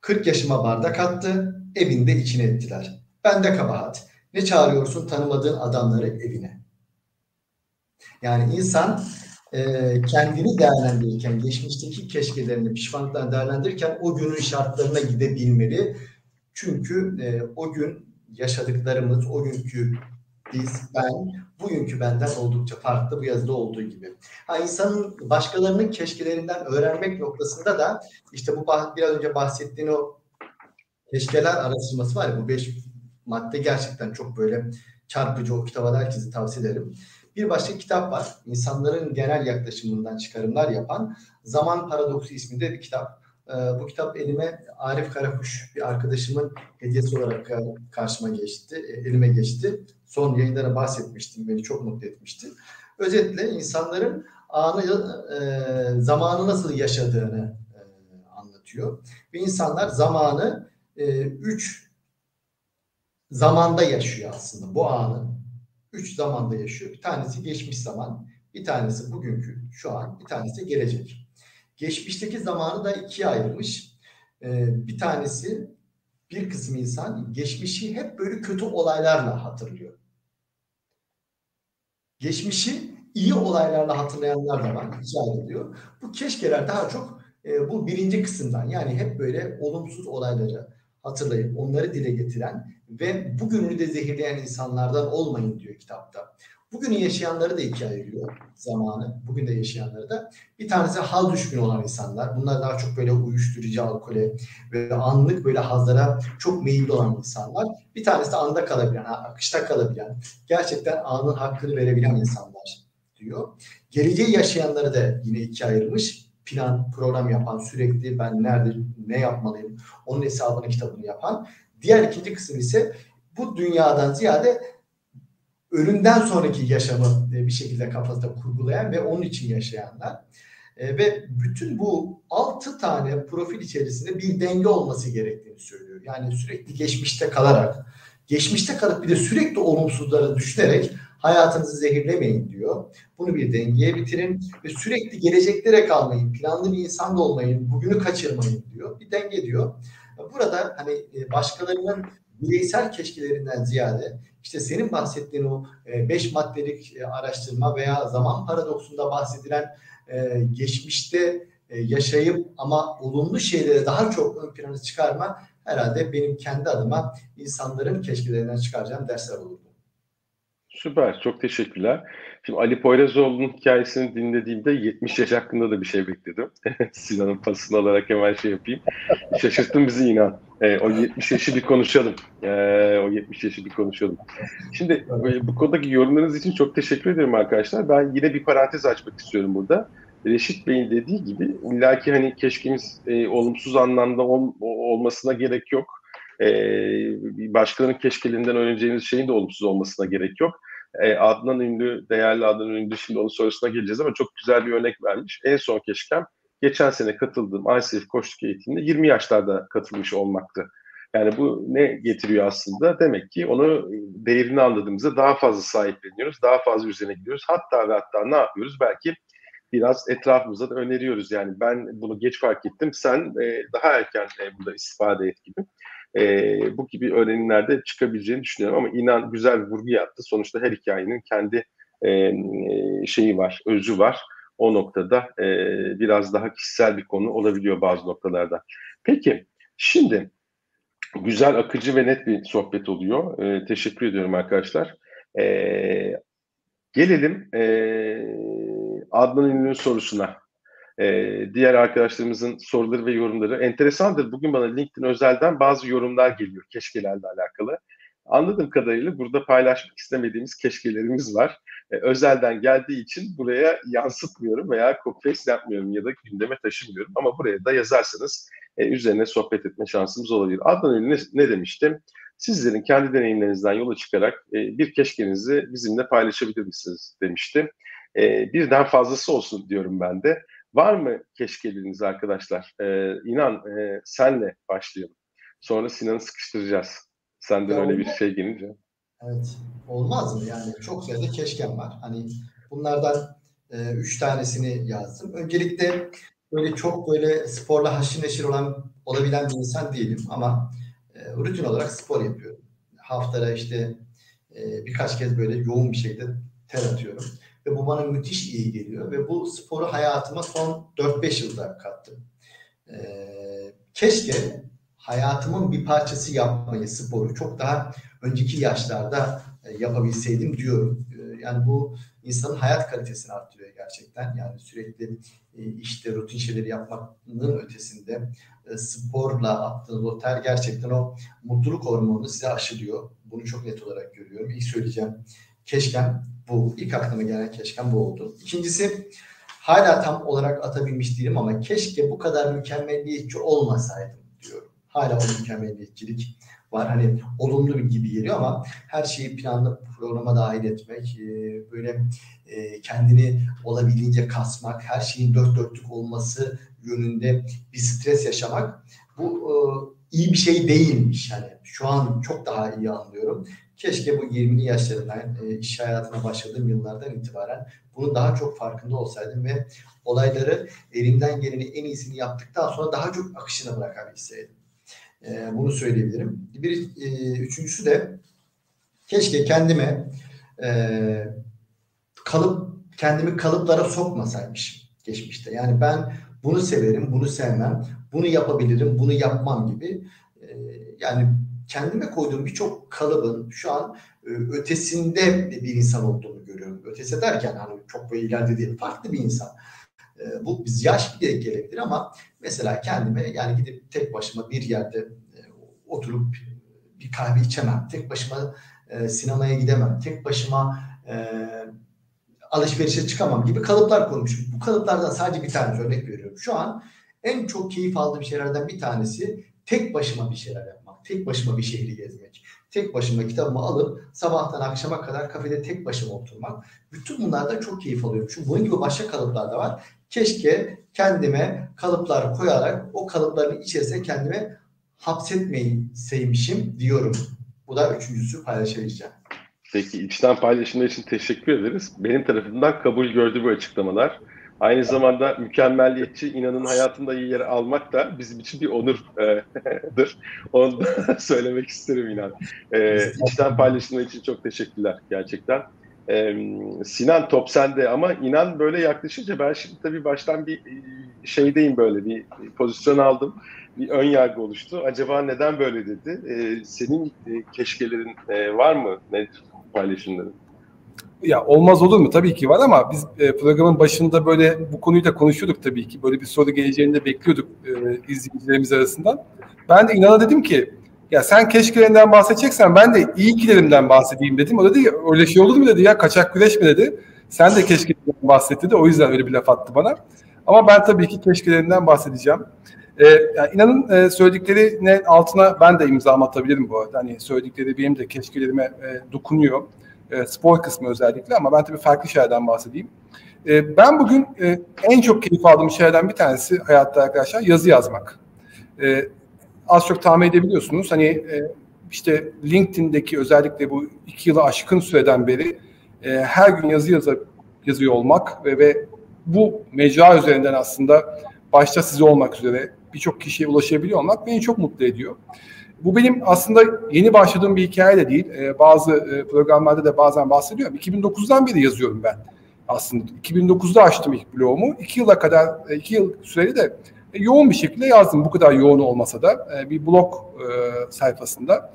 40 yaşıma bardak attı. Evinde içine ettiler. Ben de kabahat. Ne çağırıyorsun tanımadığın adamları evine? Yani insan e, kendini değerlendirirken, geçmişteki keşkelerini, pişmanlıklarını değerlendirirken o günün şartlarına gidebilmeli çünkü e, o gün yaşadıklarımız, o günkü biz, ben, bugünkü benden oldukça farklı bu yazıda olduğu gibi. Ha, insanın başkalarının keşkelerinden öğrenmek noktasında da işte bu biraz önce bahsettiğin o keşkeler araştırması var ya bu beş madde gerçekten çok böyle çarpıcı o kitaba da herkese tavsiye ederim. Bir başka kitap var. İnsanların genel yaklaşımından çıkarımlar yapan Zaman Paradoksu isminde bir kitap. Ee, bu kitap elime Arif Karakuş bir arkadaşımın hediyesi olarak karşıma geçti, e, elime geçti. Son yayınlara bahsetmiştim, beni çok mutlu etmişti. Özetle insanların anı, e, zamanı nasıl yaşadığını e, anlatıyor. Ve insanlar zamanı e, üç zamanda yaşıyor aslında bu anı. Üç zamanda yaşıyor. Bir tanesi geçmiş zaman, bir tanesi bugünkü, şu an, bir tanesi gelecek. Geçmişteki zamanı da ikiye ayrılmış. Ee, bir tanesi bir kısım insan geçmişi hep böyle kötü olaylarla hatırlıyor. Geçmişi iyi olaylarla hatırlayanlar da var. İkiye ayrılıyor. Bu keşkeler daha çok e, bu birinci kısımdan yani hep böyle olumsuz olayları hatırlayıp onları dile getiren ve bugününü de zehirleyen insanlardan olmayın diyor kitapta. Bugünü yaşayanları da ikiye ayırıyor zamanı. Bugün de yaşayanları da. Bir tanesi hal düşkün olan insanlar. Bunlar daha çok böyle uyuşturucu, alkole ve anlık böyle hazlara çok meyilli olan insanlar. Bir tanesi de anda kalabilen, akışta kalabilen, gerçekten anın hakkını verebilen insanlar diyor. Geleceği yaşayanları da yine ikiye ayırmış. Plan, program yapan, sürekli ben nerede, ne yapmalıyım, onun hesabını, kitabını yapan. Diğer ikinci kısım ise bu dünyadan ziyade ölümden sonraki yaşamı bir şekilde kafasında kurgulayan ve onun için yaşayanlar. E, ve bütün bu altı tane profil içerisinde bir denge olması gerektiğini söylüyor. Yani sürekli geçmişte kalarak, geçmişte kalıp bir de sürekli olumsuzları düşünerek hayatınızı zehirlemeyin diyor. Bunu bir dengeye bitirin ve sürekli geleceklere kalmayın, planlı bir insan da olmayın, bugünü kaçırmayın diyor. Bir denge diyor. Burada hani e, başkalarının bireysel keşkelerinden ziyade işte senin bahsettiğin o e, beş maddelik e, araştırma veya zaman paradoksunda bahsedilen geçmişte yaşayıp ama olumlu şeyleri daha çok ön plana çıkarma herhalde benim kendi adıma insanların keşkelerinden çıkaracağım dersler olurdu. Süper, çok teşekkürler. Şimdi Ali Poyrazoğlu'nun hikayesini dinlediğimde 70 yaş hakkında da bir şey bekledim. Sinan'ın pasını alarak hemen şey yapayım. Şaşırttın bizi inan. E, o 70 yaşı bir konuşalım. E, o 70 yaşı bir konuşalım. Şimdi e, bu konudaki yorumlarınız için çok teşekkür ederim arkadaşlar. Ben yine bir parantez açmak istiyorum burada. Reşit Bey'in dediği gibi illaki hani keşkemiz e, olumsuz anlamda ol, olmasına gerek yok. E, başkalarının keşkelerinden öğreneceğimiz şeyin de olumsuz olmasına gerek yok. E, Adnan Ünlü, değerli Adnan Ünlü şimdi onun sorusuna geleceğiz ama çok güzel bir örnek vermiş. En son keşkem geçen sene katıldığım ICF koçluk eğitiminde 20 yaşlarda katılmış olmaktı. Yani bu ne getiriyor aslında? Demek ki onu değerini anladığımızda daha fazla sahipleniyoruz, daha fazla üzerine gidiyoruz. Hatta ve hatta ne yapıyoruz? Belki biraz etrafımıza da öneriyoruz. Yani ben bunu geç fark ettim, sen e, daha erken e, burada istifade et gibi. E, bu gibi öğrenimlerde çıkabileceğini düşünüyorum ama inan güzel bir vurgu yaptı. Sonuçta her hikayenin kendi e, şeyi var, özü var. O noktada e, biraz daha kişisel bir konu olabiliyor bazı noktalarda. Peki, şimdi güzel, akıcı ve net bir sohbet oluyor. E, teşekkür ediyorum arkadaşlar. E, gelelim e, Adnan Ünlü'nün sorusuna. Ee, diğer arkadaşlarımızın soruları ve yorumları enteresandır. Bugün bana LinkedIn özelden bazı yorumlar geliyor keşkelerle alakalı. Anladığım kadarıyla burada paylaşmak istemediğimiz keşkelerimiz var. Ee, özelden geldiği için buraya yansıtmıyorum veya copy yapmıyorum ya da gündeme taşımıyorum. Ama buraya da yazarsanız e, üzerine sohbet etme şansımız olabilir. Adnan Ünlü ne, ne demiştim? Sizlerin kendi deneyimlerinizden yola çıkarak e, bir keşkenizi bizimle paylaşabilir misiniz demiştim. E, birden fazlası olsun diyorum ben de. Var mı keşkeleriniz arkadaşlar? Ee, inan e, senle başlayalım. Sonra Sinan'ı sıkıştıracağız. Senden ya öyle bir şey gelince. Evet. Olmaz mı? Yani çok sayıda keşkem var. Hani bunlardan e, üç tanesini yazdım. Öncelikle böyle çok böyle sporla haşır neşir olan olabilen bir insan değilim ama e, rutin olarak spor yapıyorum. Haftada işte e, birkaç kez böyle yoğun bir şekilde ter atıyorum. Ve bu bana müthiş iyi geliyor. Ve bu sporu hayatıma son 4-5 yılda kattım. Ee, keşke hayatımın bir parçası yapmayı, sporu çok daha önceki yaşlarda e, yapabilseydim diyorum. Ee, yani bu insanın hayat kalitesini arttırıyor gerçekten. Yani sürekli e, işte rutin şeyleri yapmanın ötesinde e, sporla attığınız o ter gerçekten o mutluluk hormonunu size aşılıyor. Bunu çok net olarak görüyorum. İlk söyleyeceğim keşkem bu. İlk aklıma gelen keşkem bu oldu. İkincisi hala tam olarak atabilmiş değilim ama keşke bu kadar mükemmelliyetçi olmasaydım diyorum. Hala o mükemmelliyetçilik var. Hani olumlu bir gibi geliyor ama her şeyi planlı programa dahil etmek, e, böyle e, kendini olabildiğince kasmak, her şeyin dört dörtlük olması yönünde bir stres yaşamak bu e, iyi bir şey değilmiş. Yani şu an çok daha iyi anlıyorum. Keşke bu 20'li yaşlarından e, iş hayatına başladığım yıllardan itibaren bunu daha çok farkında olsaydım ve olayları elimden geleni en iyisini yaptıktan sonra daha çok akışına bırakabilseydim. E, bunu söyleyebilirim. Bir e, üçüncüsü de keşke kendime e, kalıp kendimi kalıplara sokmasaymışım geçmişte. Yani ben bunu severim, bunu sevmem, bunu yapabilirim, bunu yapmam gibi. E, yani kendime koyduğum birçok kalıbın şu an e, ötesinde bir insan olduğunu görüyorum. Ötesi derken hani çok böyle ileride değil, farklı bir insan. E, bu biz yaş bile gelebilir ama mesela kendime yani gidip tek başıma bir yerde e, oturup bir kahve içemem. Tek başıma sinemaya gidemem. Tek başıma alışverişe çıkamam gibi kalıplar koymuşum. Bu kalıplardan sadece bir tane örnek veriyorum. Şu an en çok keyif aldığım şeylerden bir tanesi tek başıma bir şeyler yapmak tek başıma bir şehri gezmek, tek başıma kitabımı alıp sabahtan akşama kadar kafede tek başıma oturmak. Bütün bunlardan çok keyif alıyorum. Çünkü bunun gibi başka kalıplar da var. Keşke kendime kalıplar koyarak o kalıpların içerisine kendime hapsetmeyi sevmişim diyorum. Bu da üçüncüsü paylaşabileceğim. Peki içten paylaşımlar için teşekkür ederiz. Benim tarafımdan kabul gördü bu açıklamalar. Aynı zamanda mükemmelliyetçi inanın hayatında iyi yer almak da bizim için bir onurdur. Onu da söylemek isterim inan. Ee, içten paylaşımlar için çok teşekkürler gerçekten. Ee, Sinan top sende ama inan böyle yaklaşınca ben şimdi tabii baştan bir şeydeyim böyle bir pozisyon aldım. Bir ön yargı oluştu. Acaba neden böyle dedi? Ee, senin e, keşkelerin e, var mı? Ne paylaşımların? Ya olmaz olur mu? Tabii ki var ama biz e, programın başında böyle bu konuyu da konuşuyorduk tabii ki. Böyle bir soru geleceğini de bekliyorduk e, izleyicilerimiz arasından. Ben de inana dedim ki ya sen keşkelerinden bahsedeceksen ben de iyi kilerimden bahsedeyim dedim. O dedi ya öyle şey olur mu dedi ya kaçak güreş mi dedi. Sen de keşkelerinden bahset dedi. O yüzden öyle bir laf attı bana. Ama ben tabii ki keşkelerinden bahsedeceğim. Ee, yani inanın e, söylediklerine altına ben de imza atabilirim bu arada. Hani söyledikleri benim de keşkelerime e, dokunuyor. E, spor kısmı özellikle ama ben tabii farklı şeylerden bahsedeyim. E, ben bugün e, en çok keyif aldığım şeylerden bir tanesi hayatta arkadaşlar yazı yazmak. E, az çok tahmin edebiliyorsunuz. Hani e, işte LinkedIn'deki özellikle bu iki yılı aşkın süreden beri e, her gün yazı yazı yazıyor olmak ve, ve bu mecra üzerinden aslında başta size olmak üzere birçok kişiye ulaşabiliyor olmak beni çok mutlu ediyor. Bu benim aslında yeni başladığım bir hikaye de değil. Ee, bazı e, programlarda da bazen bahsediyorum. 2009'dan beri yazıyorum ben aslında. 2009'da açtım ilk blogumu. İki yıla kadar, e, iki yıl süreli de e, yoğun bir şekilde yazdım. Bu kadar yoğun olmasa da e, bir blog e, sayfasında.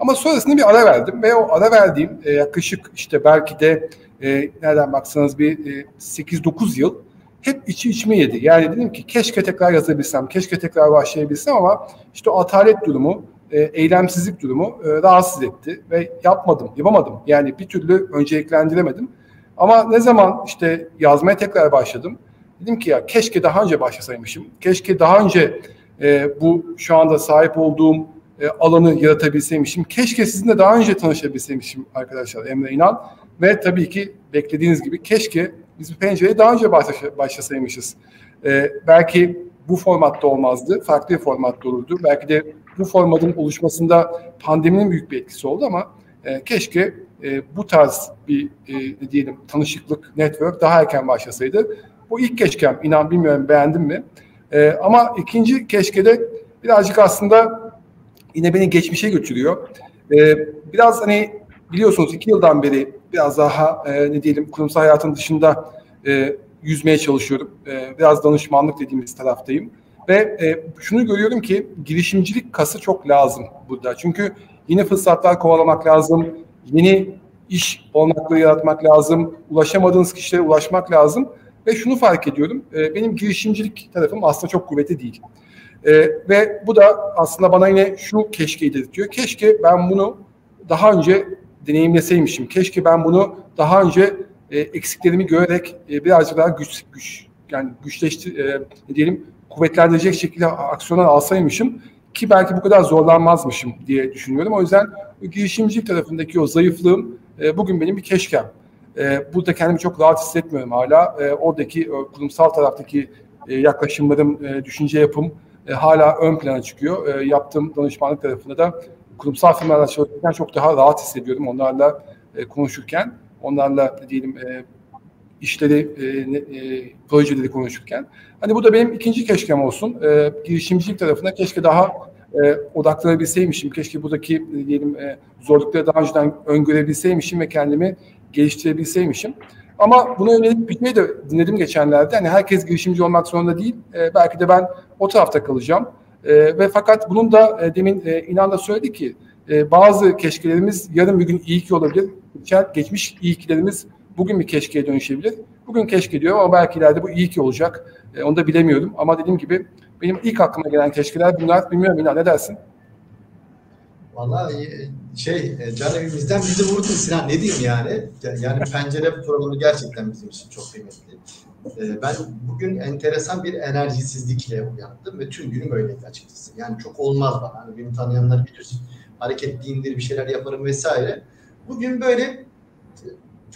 Ama sonrasında bir ara verdim ve o ara verdiğim e, yaklaşık işte belki de e, nereden baksanız bir e, 8-9 yıl hep içi içime yedi. Yani dedim ki keşke tekrar yazabilsem, keşke tekrar başlayabilsem ama işte o atalet durumu, e, eylemsizlik durumu e, rahatsız etti ve yapmadım, yapamadım. Yani bir türlü önceliklendiremedim. Ama ne zaman işte yazmaya tekrar başladım, dedim ki ya keşke daha önce başlasaymışım. Keşke daha önce e, bu şu anda sahip olduğum e, alanı yaratabilseymişim. Keşke sizinle daha önce tanışabilseymişim arkadaşlar Emre İnan. Ve tabii ki beklediğiniz gibi keşke biz bu pencereye daha önce başlasaymışız. E, belki bu formatta olmazdı, farklı bir formatta olurdu. Belki de bu formatın oluşmasında pandeminin büyük bir etkisi oldu ama e, keşke e, bu tarz bir e, diyelim tanışıklık, network daha erken başlasaydı. Bu ilk keşkem, inan bilmiyorum beğendim mi? E, ama ikinci keşke de birazcık aslında yine beni geçmişe götürüyor. E, biraz hani biliyorsunuz iki yıldan beri biraz daha e, ne diyelim kurumsal hayatın dışında e, yüzmeye çalışıyorum. E, biraz danışmanlık dediğimiz taraftayım. Ve e, şunu görüyorum ki girişimcilik kası çok lazım burada. Çünkü yeni fırsatlar kovalamak lazım, yeni iş olanakları yaratmak lazım, ulaşamadığınız kişilere ulaşmak lazım. Ve şunu fark ediyorum, e, benim girişimcilik tarafım aslında çok kuvvetli değil. E, ve bu da aslında bana yine şu keşke dedirtiyor. Keşke ben bunu daha önce deneyimleseymişim. Keşke ben bunu daha önce e, eksiklerimi görerek e, birazcık daha güç, güç yani güçleştir e, diyelim kuvvetlendirecek şekilde aksiyonlar alsaymışım ki belki bu kadar zorlanmazmışım diye düşünüyorum. O yüzden girişimcilik tarafındaki o zayıflığım e, bugün benim bir keşkem. E, burada kendimi çok rahat hissetmiyorum hala. E, oradaki e, kurumsal taraftaki e, yaklaşımlarım, e, düşünce yapım e, hala ön plana çıkıyor. E, yaptığım danışmanlık tarafında da kurumsal firmalarla çalışırken çok daha rahat hissediyorum onlarla e, konuşurken. Onlarla diyelim e, işleri, e, e, projeleri konuşurken. Hani bu da benim ikinci keşkem olsun. E, girişimcilik tarafına keşke daha e, odaklanabilseymişim. Keşke buradaki e, diyelim e, zorlukları daha önceden öngörebilseymişim ve kendimi geliştirebilseymişim. Ama buna yönelik bir şey de dinledim geçenlerde. Hani herkes girişimci olmak zorunda değil. E, belki de ben o tarafta kalacağım. E, ve fakat bunun da e, demin e, İnan da söyledi ki e, bazı keşkelerimiz yarın bir gün iyi ki olabilir. Geçmiş iyi kilerimiz bugün bir keşkeye dönüşebilir. Bugün keşke diyor ama belki ileride bu iyi ki olacak. E, onu da bilemiyorum. Ama dediğim gibi benim ilk aklıma gelen keşkeler bunlar. Bilmiyorum İnan ne dersin? Vallahi e, şey e, can evimizden bizi vurdun Sinan ne diyeyim yani. Yani pencere programı gerçekten bizim için çok kıymetli. E, ben bugün enteresan bir enerjisizlikle uyandım ve tüm günüm öyleydi açıkçası. Yani çok olmaz bana. Hani beni tanıyanlar bilir. Hareketliyimdir, bir şeyler yaparım vesaire. Bugün böyle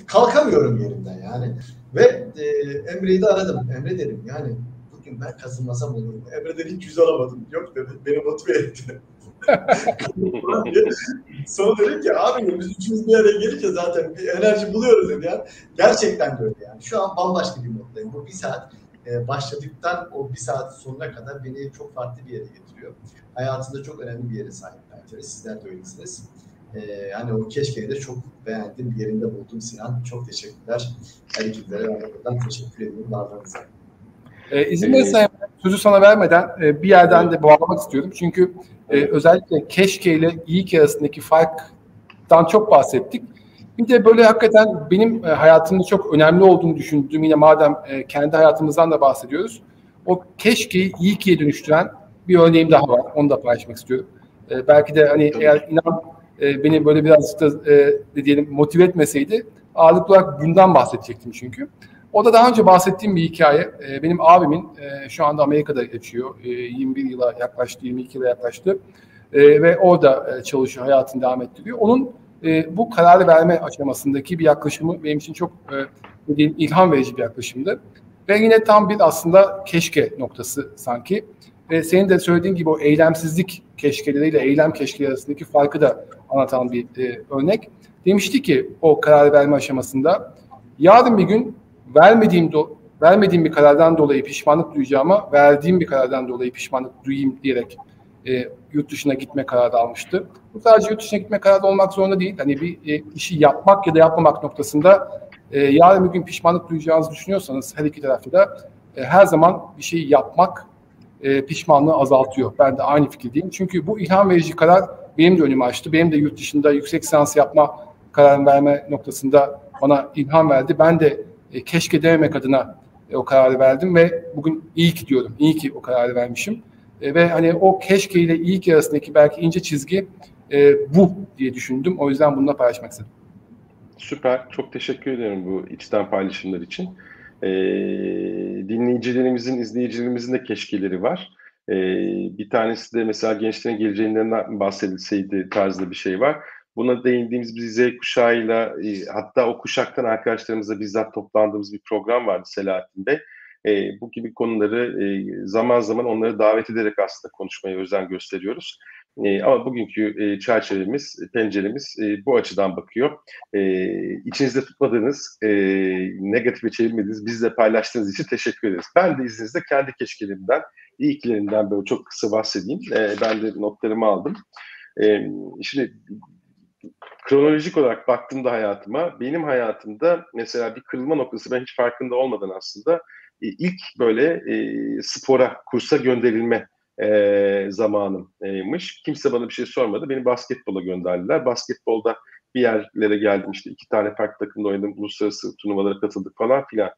kalkamıyorum yerimden yani. Ve e, Emre'yi de aradım. Emre dedim yani bugün ben kazınmasam olur mu? Emre dedi hiç yüz alamadım. Yok dedi. Beni motive etti. Sonra dedim ki abi biz üçümüz bir araya gelince zaten bir enerji buluyoruz dedi yani. Gerçekten de öyle yani. Şu an bambaşka bir moddayım. Bu bir saat e, başladıktan o bir saat sonuna kadar beni çok farklı bir yere getiriyor. Hayatında çok önemli bir yere sahip bence. Sizler de öylesiniz. E, hani o keşkeyi de çok beğendim. Yerinde buldum Sinan. Çok teşekkürler. Her ekiplere buradan teşekkür ediyorum varlığınıza. E, izin verirsen sözü sana vermeden e, bir yerden de bağlamak istiyorum. Çünkü e, özellikle keşke ile iyi ki arasındaki farktan çok bahsettik. Bir de böyle hakikaten benim e, hayatımda çok önemli olduğunu düşündüğüm yine madem e, kendi hayatımızdan da bahsediyoruz. O keşke iyi ki'ye dönüştüren bir örneğim daha var. Onu da paylaşmak istiyorum. E, belki de hani eğer inan e, beni böyle birazcık da e, diyelim motive etmeseydi ağırlıklı olarak bundan bahsedecektim çünkü. O da daha önce bahsettiğim bir hikaye. E, benim abimin e, şu anda Amerika'da yaşıyor. E, 21 yıla yaklaştı, 22 yıla yaklaştı. E, ve orada e, çalışıyor, hayatını devam ettiriyor. Onun e, bu karar verme aşamasındaki bir yaklaşımı benim için çok e, dediğim, ilham verici bir yaklaşımdı. Ve yine tam bir aslında keşke noktası sanki. Ve senin de söylediğin gibi o eylemsizlik keşkeleriyle eylem keşkeleri arasındaki farkı da anlatan bir e, örnek. Demişti ki o karar verme aşamasında yarın bir gün vermediğim do vermediğim bir karardan dolayı pişmanlık duyacağıma verdiğim bir karardan dolayı pişmanlık duyayım diyerek e, yurt dışına gitme kararı almıştı. Bu sadece yurt dışına gitme kararı olmak zorunda değil. Hani bir e, işi yapmak ya da yapmamak noktasında e, yarın bir gün pişmanlık duyacağınızı düşünüyorsanız her iki tarafta da e, her zaman bir şeyi yapmak e, pişmanlığı azaltıyor. Ben de aynı fikirdeyim. Çünkü bu ilham verici karar benim de önümü açtı. Benim de yurt dışında yüksek lisans yapma karar verme noktasında bana ilham verdi. Ben de e, keşke dememek adına e, o kararı verdim ve bugün iyi ki diyorum. İyi ki o kararı vermişim. E, ve hani o keşke ile iyi ki arasındaki belki ince çizgi e, bu diye düşündüm. O yüzden bununla paylaşmak istedim. Süper. Çok teşekkür ederim bu içten paylaşımlar için. E, dinleyicilerimizin, izleyicilerimizin de keşkeleri var. E, bir tanesi de mesela gençlerin geleceğinden bahsedilseydi tarzda bir şey var. Buna değindiğimiz bir Z kuşağıyla e, hatta o kuşaktan arkadaşlarımızla bizzat toplandığımız bir program vardı Selahattin Bey. E, bu gibi konuları e, zaman zaman onları davet ederek aslında konuşmaya özen gösteriyoruz. E, ama bugünkü e, çerçevemiz, penceremiz e, bu açıdan bakıyor. E, içinizde tutmadığınız, e, negatife çevirmediğiniz, bizle paylaştığınız için teşekkür ederiz. Ben de izninizle kendi keşkelerimden, ilklerinden böyle çok kısa bahsedeyim. E, ben de notlarımı aldım. E, şimdi kronolojik olarak baktığımda hayatıma, benim hayatımda mesela bir kırılma noktası ben hiç farkında olmadan aslında e, ilk böyle e, spora, kursa gönderilme e, zamanımmış. Kimse bana bir şey sormadı. Beni basketbola gönderdiler. Basketbolda bir yerlere geldim işte iki tane farklı takımda oynadım. Uluslararası turnuvalara katıldık falan filan.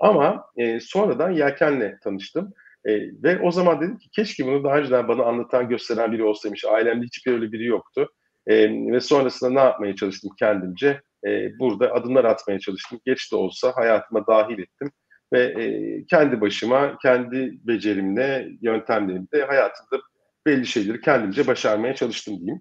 Ama e, sonradan Yelken'le tanıştım. E, ve o zaman dedim ki keşke bunu daha önceden bana anlatan, gösteren biri olsaymış. Ailemde hiçbir öyle biri yoktu. E, ve sonrasında ne yapmaya çalıştım kendimce? E, burada adımlar atmaya çalıştım. Geç de olsa hayatıma dahil ettim ve e, kendi başıma, kendi becerimle, yöntemlerimle hayatımda belli şeyleri kendimce başarmaya çalıştım diyeyim.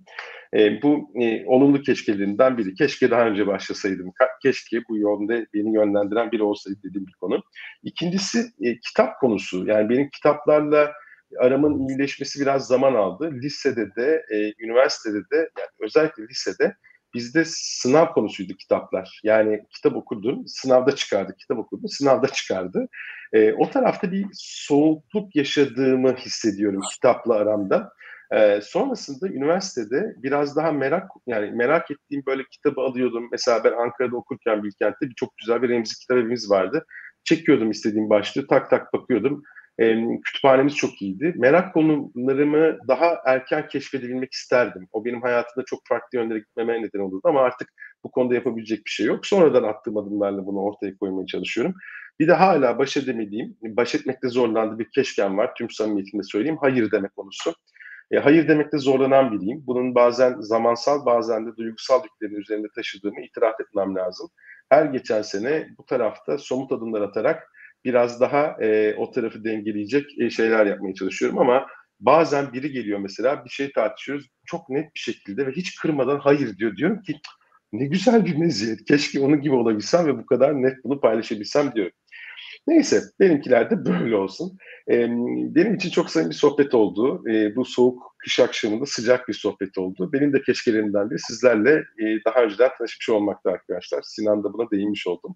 E, bu e, olumlu keşkelerinden biri. Keşke daha önce başlasaydım. Keşke bu yolda beni yönlendiren biri olsaydı dediğim bir konu. İkincisi e, kitap konusu. Yani benim kitaplarla aramın iyileşmesi biraz zaman aldı. Lisede de, e, üniversitede de, yani özellikle lisede bizde sınav konusuydu kitaplar. Yani kitap okurdun, sınavda çıkardı, kitap okurdun, sınavda çıkardı. E, o tarafta bir soğukluk yaşadığımı hissediyorum kitapla aramda. E, sonrasında üniversitede biraz daha merak, yani merak ettiğim böyle kitabı alıyordum. Mesela ben Ankara'da okurken Bilkent'te bir çok güzel bir Remzi kitap evimiz vardı. Çekiyordum istediğim başlığı, tak tak bakıyordum. E, kütüphanemiz çok iyiydi. Merak konularımı daha erken keşfedebilmek isterdim. O benim hayatımda çok farklı yönlere gitmeme neden olurdu ama artık bu konuda yapabilecek bir şey yok. Sonradan attığım adımlarla bunu ortaya koymaya çalışıyorum. Bir de hala baş edemediğim, baş etmekte zorlandığı bir keşkem var. Tüm samimiyetimle söyleyeyim. Hayır demek konusu. E, hayır demekte zorlanan biriyim. Bunun bazen zamansal bazen de duygusal yüklerin üzerinde taşıdığımı itiraf etmem lazım. Her geçen sene bu tarafta somut adımlar atarak biraz daha e, o tarafı dengeleyecek e, şeyler yapmaya çalışıyorum ama bazen biri geliyor mesela bir şey tartışıyoruz çok net bir şekilde ve hiç kırmadan hayır diyor. Diyorum ki ne güzel bir meziyet. Keşke onun gibi olabilsem ve bu kadar net bunu paylaşabilsem diyorum. Neyse benimkiler de böyle olsun. Ee, benim için çok samimi bir sohbet oldu. Ee, bu soğuk kış akşamında sıcak bir sohbet oldu. Benim de keşkelerimden biri sizlerle e, daha önceden tanışmış olmakta arkadaşlar. Sinan da buna değinmiş oldum.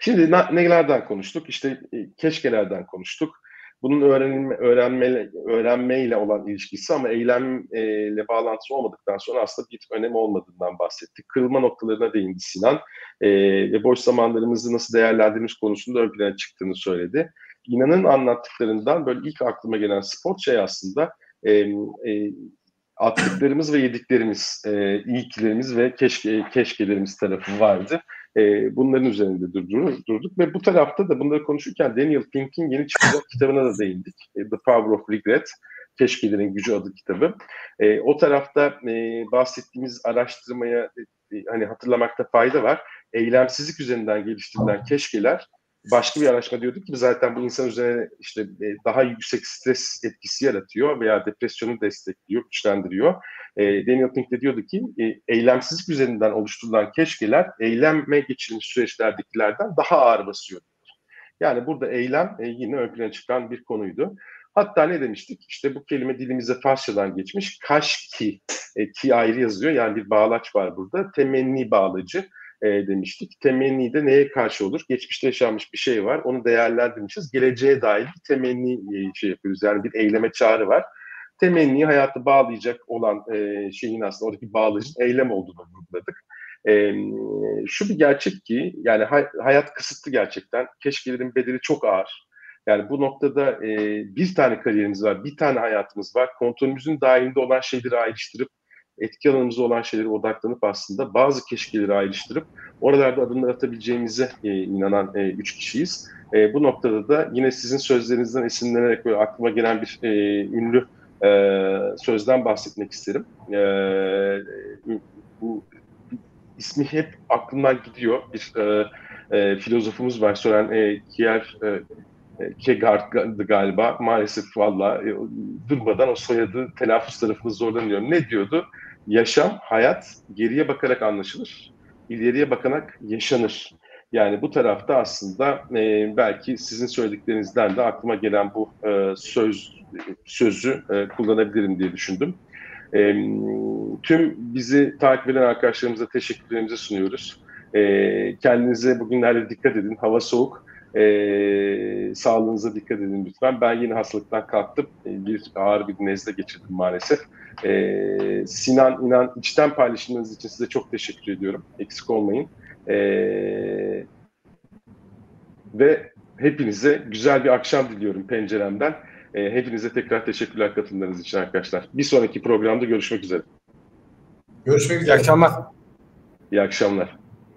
Şimdi nelerden konuştuk? İşte e, keşkelerden konuştuk. Bunun öğrenme, öğrenme, öğrenmeyle olan ilişkisi ama eylemle bağlantısı olmadıktan sonra aslında bir önemi olmadığından bahsettik. Kırılma noktalarına değindi Sinan e, ve boş zamanlarımızı nasıl değerlendirmiş konusunda ön plana çıktığını söyledi. İnanın anlattıklarından böyle ilk aklıma gelen spor şey aslında e, e, attıklarımız ve yediklerimiz, e, iyiliklerimiz ve keşke, keşkelerimiz tarafı vardı. E, bunların üzerinde durduk, durduk ve bu tarafta da bunları konuşurken Daniel Pink'in yeni çıkacak kitabına da değindik. E, The Power of Regret, Keşkelerin Gücü adı kitabı. E, o tarafta e, bahsettiğimiz araştırmaya e, hani hatırlamakta fayda var. Eylemsizlik üzerinden geliştirilen keşkeler başka bir araştırma diyordu ki zaten bu insan üzerine işte e, daha yüksek stres etkisi yaratıyor veya depresyonu destekliyor, güçlendiriyor. E, Daniel Pink de diyordu ki e, eylemsizlik üzerinden oluşturulan keşkeler eyleme geçirilmiş süreçlerdekilerden daha ağır basıyor. Yani burada eylem e, yine ön plana çıkan bir konuydu. Hatta ne demiştik? İşte bu kelime dilimize Farsçadan geçmiş. Kaşki, e, ki ayrı yazıyor. Yani bir bağlaç var burada. Temenni bağlacı e, demiştik. Temenni de neye karşı olur? Geçmişte yaşanmış bir şey var. Onu değerlendirmişiz. Geleceğe dair bir temenni e, şey yapıyoruz. Yani bir eyleme çağrı var. Temenni hayatı bağlayacak olan e, şeyin aslında oradaki bağlayıcı eylem olduğunu vurguladık. E, şu bir gerçek ki yani hay, hayat kısıtlı gerçekten. Keşkelerin bedeli çok ağır. Yani bu noktada e, bir tane kariyerimiz var, bir tane hayatımız var. Kontrolümüzün dahilinde olan şeyleri ayrıştırıp etki alanımızda olan şeylere odaklanıp aslında bazı keşkeleri ayrıştırıp oralarda adımlar atabileceğimize e, inanan e, üç kişiyiz. E, bu noktada da yine sizin sözlerinizden esinlenerek böyle aklıma gelen bir e, ünlü e, sözden bahsetmek isterim. E, bu ismi hep aklımdan gidiyor. Bir e, e, filozofumuz var. Sören e, Kier e, Kegard'dı galiba. Maalesef valla e, durmadan o soyadı telaffuz tarafında zorlanıyor. Ne diyordu? Yaşam, hayat geriye bakarak anlaşılır. ileriye bakarak yaşanır. Yani bu tarafta aslında e, belki sizin söylediklerinizden de aklıma gelen bu e, söz sözü e, kullanabilirim diye düşündüm. E, tüm bizi takip eden arkadaşlarımıza teşekkürlerimizi sunuyoruz. E, kendinize bugünlerde dikkat edin. Hava soğuk. E, sağlığınıza dikkat edin lütfen. Ben yine hastalıktan kalktım. E, bir ağır bir nezle geçirdim maalesef. E, Sinan İnan içten paylaşımlarınız için size çok teşekkür ediyorum. Eksik olmayın. E, ve hepinize güzel bir akşam diliyorum penceremden. E, hepinize tekrar teşekkürler katılımlarınız için arkadaşlar. Bir sonraki programda görüşmek üzere. Görüşmek üzere. İyi akşamlar. İyi akşamlar.